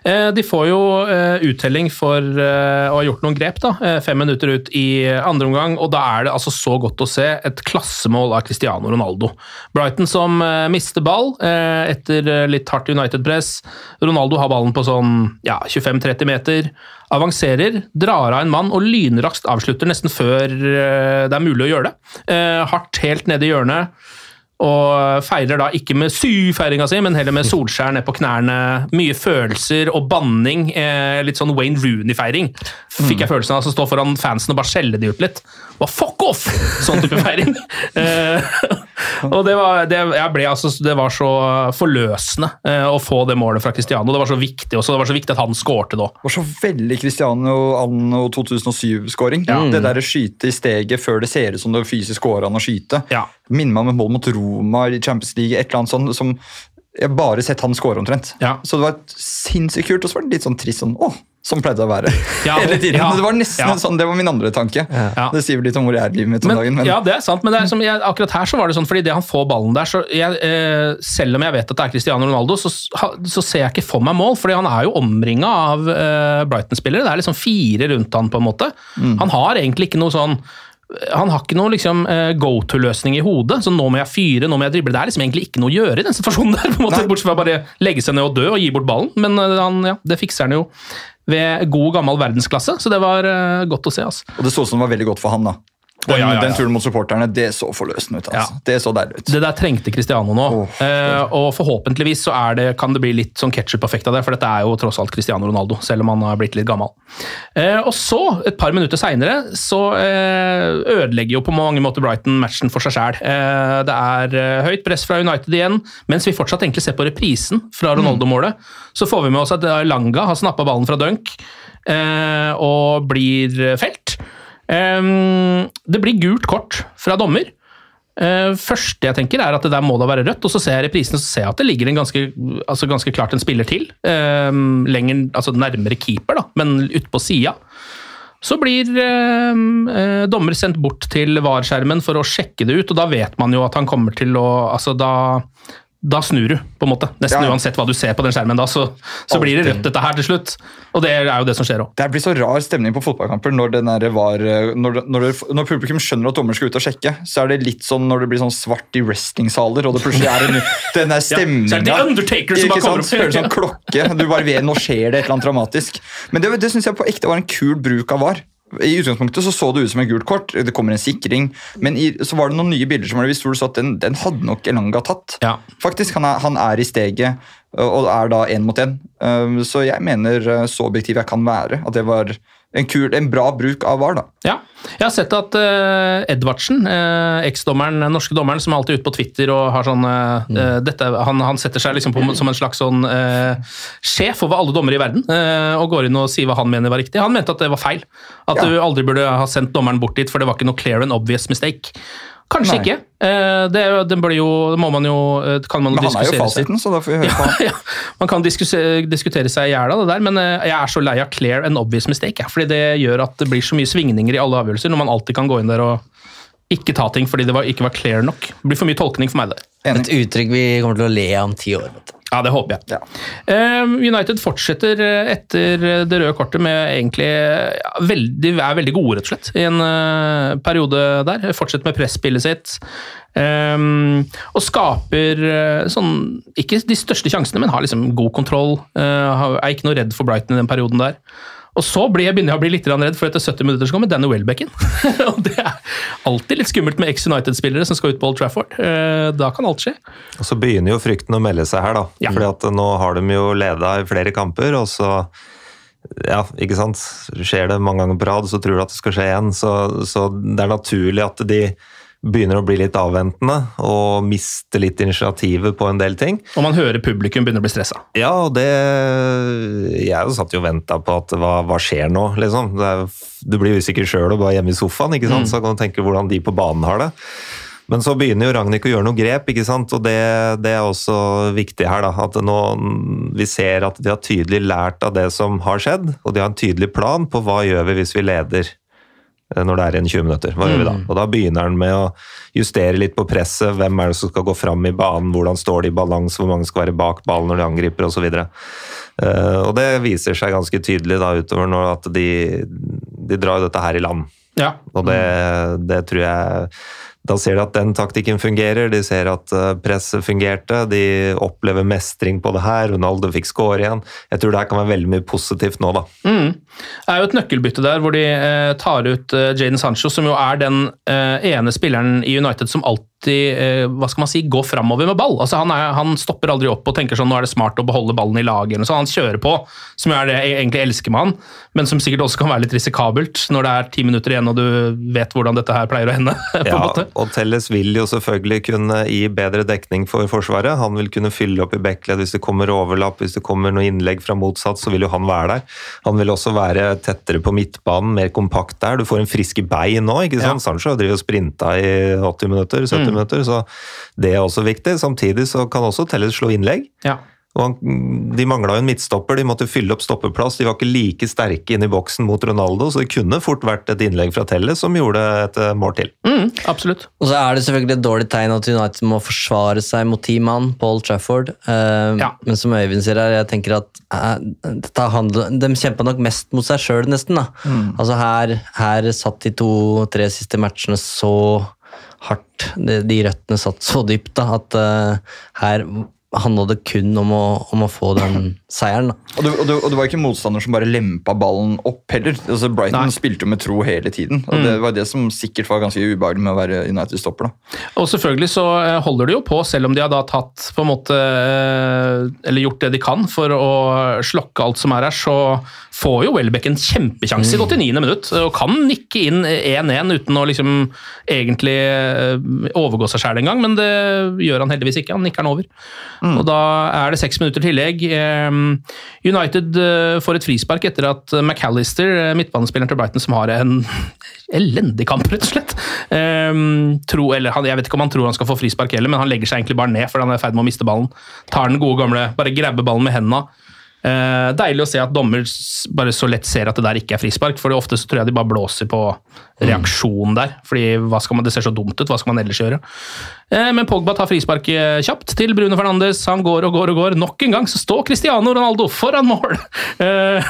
Eh, De får jo eh, uttelling for eh, å ha gjort noen grep, da. Fem minutter ut i andre omgang, og da er det altså så godt å se et klassemål av Cristiano Ronaldo. Brighton som mister ball etter litt hardt United-press. Ronaldo har ballen på sånn ja, 25-30 meter. Avanserer, drar av en mann og lynraskt avslutter nesten før det er mulig å gjøre det. Hardt helt nede i hjørnet. Og feirer da ikke med syfeiringa si, men heller med Solskjær ned på knærne. Mye følelser og banning. Eh, litt sånn Wayne Rooney-feiring. Fikk jeg følelsen av å stå foran fansen og bare skjelle de ut litt. Bare fuck off! Sånn type feiring. Og det var, det, jeg ble, altså, det var så forløsende eh, å få det målet fra Cristiano. Det var så viktig også, det var så viktig at han skårte da. Det var så veldig Cristiano anno 2007-skåring. Det der skyte i steget før det ser ut som det fysisk går an å skyte. Minner meg om et mål mot Roma i Champions League. et eller annet sånt som Jeg har bare sett han skåre omtrent. Så det var sinnssykt kult, og så var det litt sånn trist sånn åh, som pleide å være. Ja, Hele tiden. ja, Men det var nesten ja. sånn, det var min andre tanke. Det sier vel litt om hvor jeg er i livet mitt om Men, dagen. Men Ja, det er sant, men det er som jeg, akkurat her så var det sånn, fordi det han får ballen der, så jeg, eh, selv om jeg vet at det er Cristiano Ronaldo, så, så ser jeg ikke for meg mål, fordi han er jo omringa av eh, Brighton-spillere. Det er liksom fire rundt han på en måte. Mm. Han har egentlig ikke noe sånn han har ikke noe liksom, eh, go to-løsning i hodet. så Nå må jeg fyre, nå må jeg drible. Det er liksom egentlig ikke noe å gjøre i den situasjonen der. på en måte, Bortsett fra bare legge seg ned og dø og gi bort ballen. Men eh, han, ja, det fikser han jo ved god, gammel verdensklasse, så det var eh, godt å se. altså. Og det så ut som det var veldig godt for han, da. Den, oh, ja, ja, ja. den turen mot supporterne, det så forløsende ut. altså. Det så deilig ut. Det der trengte Cristiano nå, eh, og forhåpentligvis så det, kan det bli litt sånn ketsjup-effekt av det, for dette er jo tross alt Cristiano Ronaldo, selv om han har blitt litt gammel. Eh, og så, et par minutter seinere, så eh, ødelegger jo på mange måter Brighton matchen for seg sjæl. Eh, det er eh, høyt press fra United igjen, mens vi fortsatt egentlig ser på reprisen fra Ronaldo-målet. Så får vi med oss at Langa har snappa ballen fra Dunk eh, og blir felt. Ehm, det blir gult kort fra dommer. Uh, første jeg tenker er at det der må da være rødt, og så ser jeg reprisen og så ser jeg at det ligger en ganske, altså ganske klart en spiller til. ehm, lenger, altså nærmere keeper, da, men utpå sida. Så blir eh, dommer sendt bort til VAR-skjermen for å sjekke det ut, og da vet man jo at han kommer til å altså da, da snur du, på en måte. Nesten Ja. uansett hva du ser på den skjermen da, så, så blir det rødt dette her til slutt. Og det er jo det som skjer òg. Det blir så rar stemning på fotballkamper når, var, når, når, når publikum skjønner at dommer skal ut og sjekke. Så er det litt sånn når det blir sånn svart i wrestlingsaler, og det plutselig er en, den der så er stemninga det The Undertaker som bare kommer opp. Hører sånn klokke, du bare vet nå skjer det et eller annet dramatisk. Men det, det syns jeg på ekte var en kul bruk av VAR. I utgangspunktet så, så det ut som en gult kort, det kommer en sikring, men i, så var det noen nye bilder som var vist hvor du så at den, den hadde nok Elanga tatt. Faktisk, han er, han er i steget og er da én mot én. Um, Så jeg mener uh, så objektiv jeg kan være, at det var en, kul, en bra bruk av VAR. da. Ja. Jeg har sett at uh, Edvardsen, uh, eksdommeren, den norske dommeren, som er alltid ute på Twitter og har sånn uh, uh, dette, han, han setter seg liksom på som en slags sånn uh, sjef over alle dommere i verden uh, og går inn og sier hva han mener var riktig. Han mente at det var feil. At Ja. du aldri burde ha sendt dommeren bort dit, for det var ikke noe clear and obvious mistake. Kanskje Nei. ikke. Uh, det, den blir jo, det må man jo, uh, kan man Men han er jo fasiten, så da får vi høre på Ja, ja, man kan diskutere, diskutere seg i hjel av det der, men eh, jeg er så lei av clear and obvious mistake. Ja, fordi det gjør at det blir så mye svingninger i alle avgjørelser, når man alltid kan gå inn der og ikke ta ting fordi det var, ikke var clear nok. Det blir for mye tolkning for meg der. Et uttrykk vi kommer til å le av om ti år. vet du. Ja, det håper jeg. Ja. United fortsetter eh, etter det røde kortet med egentlig ja, veldig, er veldig gode, rett og slett, i en uh, periode der. Fortsetter med presspillet sitt. Um, og skaper uh, sånn Ikke de største sjansene, men har liksom god kontroll. Uh, er ikke noe redd for Brighton i den perioden der. Og så blir jeg, begynner jeg å bli litt redd, for etter 70 minutter så kommer Danny Welbeck inn. og det er alltid litt skummelt med ex-United-spillere som skal ut på Old Trafford. Eh, da kan alt skje. Og så begynner jo frykten å melde seg her, da. Fordi at nå har de jo leda i flere kamper, og så ja, ikke sant. Skjer det mange ganger på rad, så tror du at det skal skje igjen. Så, så det er naturlig at de begynner å bli litt avventende og miste litt initiativet på en del ting. Og man hører publikum begynner å bli stressa. Ja, og det Jeg satt jo og venta på at hva, hva skjer nå, liksom. Det er, du blir usikker sjøl og bare hjemme i sofaen, ikke sant? Mm. så kan du tenke hvordan de på banen har det. Men så begynner jo Ragnhild å gjøre noen grep, ikke sant? og det, det er også viktig her. da, at nå, Vi ser at de har tydelig lært av det som har skjedd, og de har en tydelig plan på hva gjør vi hvis vi leder når det er igjen 20 minutter. Hva gjør vi da? Mm. Og da begynner han med å justere litt på presset. Hvem er det som skal gå fram i banen? Hvordan står de i balanse? Hvor mange skal være bak ballen når de angriper? osv. så og det viser seg ganske tydelig da utover nå at de, de drar dette her i land. Ja. Og det, det tror jeg Da ser de at den taktikken fungerer, de ser at eh, presset fungerte, de opplever mestring på det her. Ronaldo fikk score igjen. Jeg tror det her kan være veldig mye positivt nå, da. Mm. Det er jo et nøkkelbytte der hvor de eh, tar ut eh, Jaden Sancho, som jo er den ene spilleren i United som alltid eh, hva skal man si, gå framover med ball. Altså han, er, han, stopper aldri opp og tenker sånn nå er det smart å beholde ballen i laget. eller sånn. Han kjører på, som det jeg egentlig elsker med han, men som sikkert også kan være litt risikabelt når det er ti minutter igjen og du vet hvordan dette her pleier å hende. på Ja, og Telles vil jo selvfølgelig kunne gi bedre dekning for Forsvaret. Han vil kunne fylle opp i backledd hvis det kommer overlapp, hvis det kommer noe innlegg fra motsatt, så vil jo han være der. Han vil også være tettere på midtbanen, mer kompakt der. Du får en frisk bein nå, ikke sant? Sancho driver og sprinta i 80 minutter, 70 Mm. Minutter, så det er også viktig. Samtidig så kan også Telles slå innlegg. Ja. Og han, de mangla jo en midtstopper, de måtte fylle opp stoppeplass. De var ikke like sterke inn i boksen mot Ronaldo, så det kunne fort vært et innlegg fra Telles som gjorde et eh, mål til. Mm, absolutt. Og så er det selvfølgelig et dårlig tegn at United må forsvare seg mot ti mann på Old Trafford. ja. Men som Øyvind sier her, jeg tenker at uh, dette handler, de kjempa nok mest mot seg sjøl, nesten. da. Mm. Altså her, her satt de to-tre siste matchene så hardt. De, de røttene satt så dypt da, at uh, her handla det kun om å, om å få den seieren. da. Og det, og, det, og det var ikke motstander som bare lempa ballen opp heller. Altså Brighton spilte jo med tro hele tiden. og Mm. Det var det som sikkert var ganske ubehagelig med å være United-stopper. Og selvfølgelig så eh, holder de jo på, selv om de har da tatt på en måte eh, Eller gjort det de kan for å slokke alt som er her, så får jo Welbeck en kjempekjanse i 89. minutt og kan nikke inn 1-1 uten å liksom egentlig eh, overgå seg sjæl engang, men det gjør han heldigvis ikke. Han nikker den over. Og da er det seks minutter tillegg. Eh, United eh, får et frispark etter at McAllister, eh, midtbanespilleren til Brighton, som har en elendig kamp, rett og slett. Ehm, tro, eller han, jeg vet ikke om han tror han skal få frispark heller, men han legger seg egentlig bare ned fordi han er i ferd med å miste ballen. Tar den gode gamle, bare grabber ballen med hendene. Eh, deilig å se at dommer bare så lett ser at det der ikke er frispark, for ofte så tror jeg de bare blåser på reaksjonen der. fordi hva skal man, Det ser så dumt ut, hva skal man ellers gjøre? Eh, men Pogba tar frispark kjapt til Bruno Fernandes. Han går og går og går. Nok en gang så står Cristiano Ronaldo foran mål! Eh,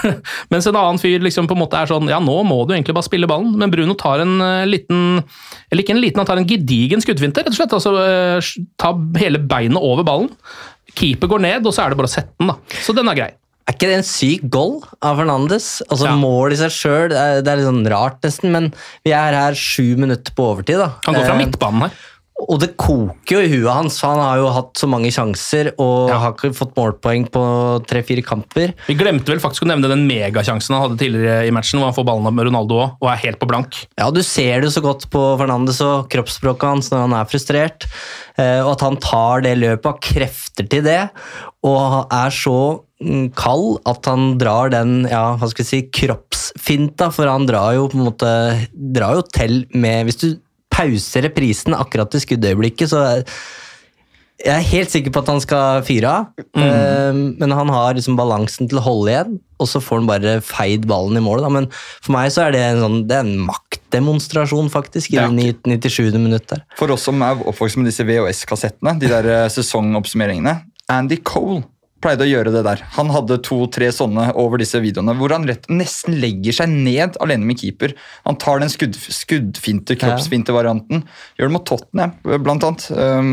mens en annen fyr liksom på en måte er sånn Ja, nå må du egentlig bare spille ballen, men Bruno tar en eh, liten Eller ikke en liten, han tar en gedigen skuddfinte, rett og slett. Altså eh, ta hele beinet over ballen. Keeper går ned, og så er det bare å sette den, da. Så den er grei. Er ikke det en syk goal av Fernandes? Altså Ja. Mål i seg sjøl, det er litt sånn rart nesten, men vi er her sju minutter på overtid. da. Han går fra Eh, midtbanen her. Og det koker jo i huet hans, han har jo hatt så mange sjanser og har ikke fått målpoeng på tre-fire kamper. Vi glemte vel faktisk å nevne den megasjansen han hadde tidligere i matchen, hvor han får ballen med Ronaldo også, og er helt på blank. Ja, Du ser det jo så godt på Fernandes og kroppsspråket hans når han er frustrert. eh, Og at han tar det løpet, har krefter til det, og er så kald at han drar den ja, hva skal vi si, kroppsfinta, for han drar jo på en måte drar jo til med Hvis du pauser reprisen akkurat i skuddøyeblikket, så jeg er helt sikker på at han skal fyre av, eh, men han har liksom balansen til å holde igjen, og så får han bare feid ballen i målet. Da. Men for meg så er det en, sånn, det er en maktdemonstrasjon, faktisk, i Ja. det 97. minutt der. For oss som er oppvokst med disse VHS-kassettene, de der eh, sesongoppsummeringene Andy Cole pleide å gjøre det der. Han hadde to-tre sånne over disse videoene, hvor han rett, nesten legger seg ned alene med keeper. Han tar den skudd, skuddfinte, kroppsfinte-varianten. Gjør det mot Tottenham, blant annet. Um,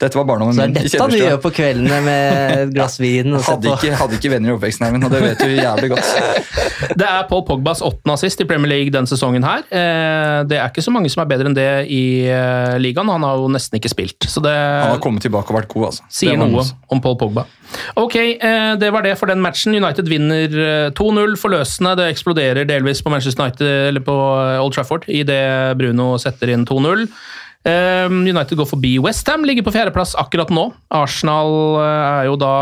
dette var barndommen Så det er min dette du gjør på kveldene med et glass vin? Og Hadde ikke, hadde ikke venner i oppveksten, Eivind, og det vet du jævlig godt. Det er Paul Pogbas åttende assist i Premier League denne sesongen her. Eh, Det er ikke så mange som er bedre enn det i eh, ligaen, han har jo nesten ikke spilt. Så det Han har kommet tilbake og vært god, altså. sier Det noe om Paul Pogba. Ok, eh, det var det for den matchen. United vinner eh, 2-0 forløsende. Det eksploderer delvis på Manchester United, eller på eh, Old Trafford idet Bruno setter inn 2-0. Um, United går forbi Westham, ligger på fjerdeplass akkurat nå. Arsenal uh, er jo da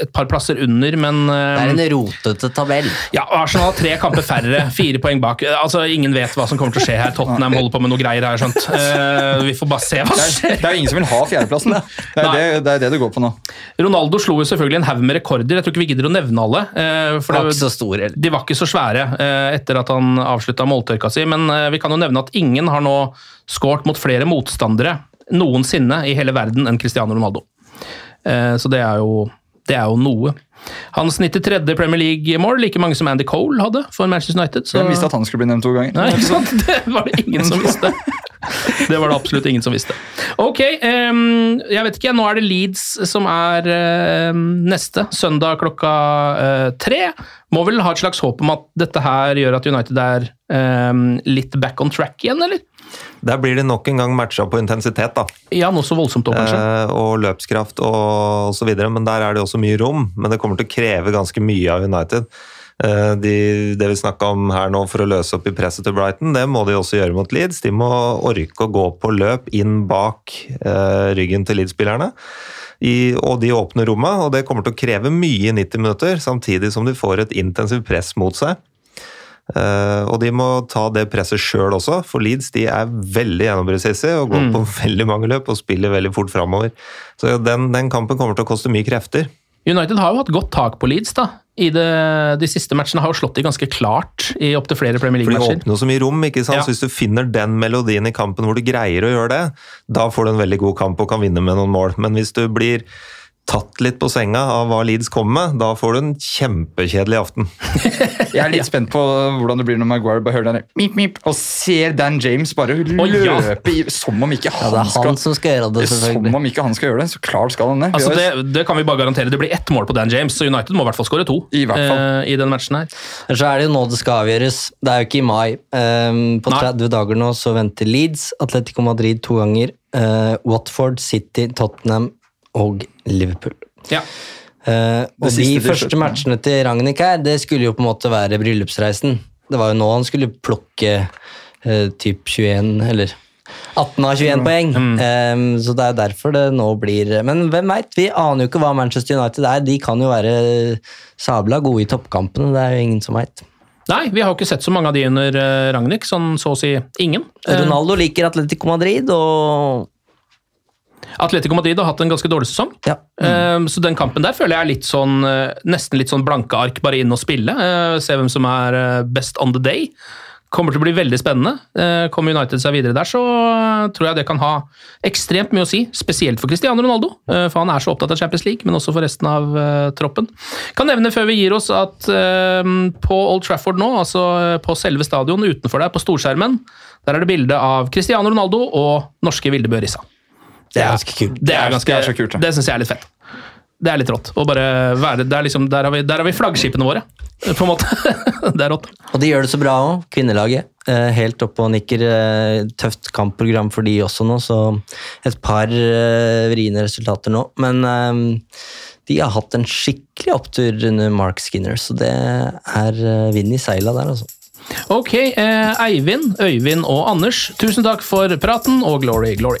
et par plasser under, men Det er en rotete tabell. Ja, Arsenal har tre kamper færre, fire poeng bak. Altså, Ingen vet hva som kommer til å skje her. Tottenham holder på med noe greier, har jeg skjønt. Uh, vi får bare se hva som er, skjer. det er jo ingen som vil ha fjerdeplassen. Det er det, det er det det går på nå. Ronaldo slo jo selvfølgelig en haug med rekorder. Jeg tror ikke vi gidder å nevne alle. for Var ikke så stor heller. de var ikke så svære eh, etter at han avslutta måltørka si, men eh, vi kan jo nevne at ingen har nå skåret mot flere motstandere noensinne i hele verden enn Cristiano Ronaldo. Eh, så det er, jo, det er jo noe. Han snitter tredje Premier League-mål, like mange som Andy Cole hadde for Manchester United. Så... Hvem visste at han skulle bli nevnt to ganger? Nei, ikke sant? Det var det ingen som visste. Det var det absolutt ingen som visste. Ok, um, jeg vet ikke. Nå er det Leeds som er uh, neste. Søndag klokka uh, tre. Må vel ha et slags håp om at dette her gjør at United er um, litt back on track igjen, eller? Der blir det nok en gang matcha på intensitet, da. Ja, noe så voldsomt også, kanskje. Eh, og løpskraft og osv. Men der er det også mye rom. Men det kommer til å kreve ganske mye av United. Eh, de, det vi snakka om her nå for å løse opp i presset til Brighton, det må de også gjøre mot Leeds. De må orke å gå på løp inn bak eh, ryggen til Leeds-spillerne. I, og de åpner rommet, og det kommer til å kreve mye i 90 minutter, samtidig som de får et intensivt press mot seg. Eh, og de må ta det presset sjøl også, for Leeds de er veldig gjennombruddsissige og går på veldig mange løp og spiller veldig fort framover. Så den, den kampen kommer til å koste mye krefter. United har jo hatt godt tak på Leeds, da. I det, de siste matchene har jo slått de ganske klart i opptil flere Premier For de League-matcher. åpner så mye rom. ikke sant? Ja. Så Hvis du finner den melodien i kampen hvor du greier å gjøre det, da får du en veldig god kamp og kan vinne med noen mål. Men hvis du blir tatt litt på senga av hva Leeds kommer med, da får du en kjempekjedelig aften. Jeg er litt spent på hvordan det blir når Maguire bare hører den mip, mip, og ser Dan James bare løpe i, som om ikke Ja, han, det er han som skal gjøre det, Som om ikke han skal gjøre det. Så klart skal han det. Altså det, det kan vi bare garantere. Det blir ett mål på Dan James, så United må i hvert fall skåre to I hvert fall. Uh, i den matchen her. Men så er det jo nå det skal avgjøres. Det er jo ikke i mai. Um, på Nei. 30 dager nå så venter Leeds, Atletico Madrid to ganger, uh, Watford, City, Tottenham og Liverpool. Ja. Uh, og de første slutt, matchene til Ragnhild her, det skulle jo på en måte være bryllupsreisen. Det var jo nå han skulle plukke uh, typ 21, eller 18 av 21 poeng. Um, så det er derfor det nå blir Men hvem veit? Vi aner jo ikke hva Manchester United er. De kan jo være sabla gode i toppkampene, det er jo ingen som veit. Nei, vi har jo ikke sett så mange av de under Ragnhild, sånn så å si ingen. Ronaldo liker Atletico Madrid, og Atletico Madrid har hatt en ganske dårlig sesong. ja. mm. Så den kampen der føler jeg er litt sånn, eh, nesten litt sånn blanke ark, bare inn og spille. Eh, Se hvem som er eh, best on the day. Kommer til å bli veldig spennende. Eh, Kommer United seg videre der, så tror jeg det kan ha ekstremt mye å si. Spesielt for Cristiano Ronaldo, for han er så opptatt av Champions League, men også for resten av eh, troppen. Kan nevne før vi gir oss at på Old Trafford nå, altså på selve stadion utenfor der, på storskjermen, der er det bilde av Cristiano Ronaldo og norske Vildebø Rissa. Det er ganske kult. Det er ganske, det er kult, ja. det syns jeg er litt fett. Det er litt rått. Å bare være, det er liksom, der, har vi, der har vi flaggskipene våre, på en måte. det er rått. Og de gjør det så bra òg, kvinnelaget. Eh, helt oppe og nikker. Eh, tøft kampprogram for de også nå, så et par eh, vriene resultater nå. Men de har hatt en skikkelig opptur under Mark Skinner, så det er vind i seila der, altså. Ok, eh, Eivind, Øyvind og Anders, tusen takk for praten, og glory, glory.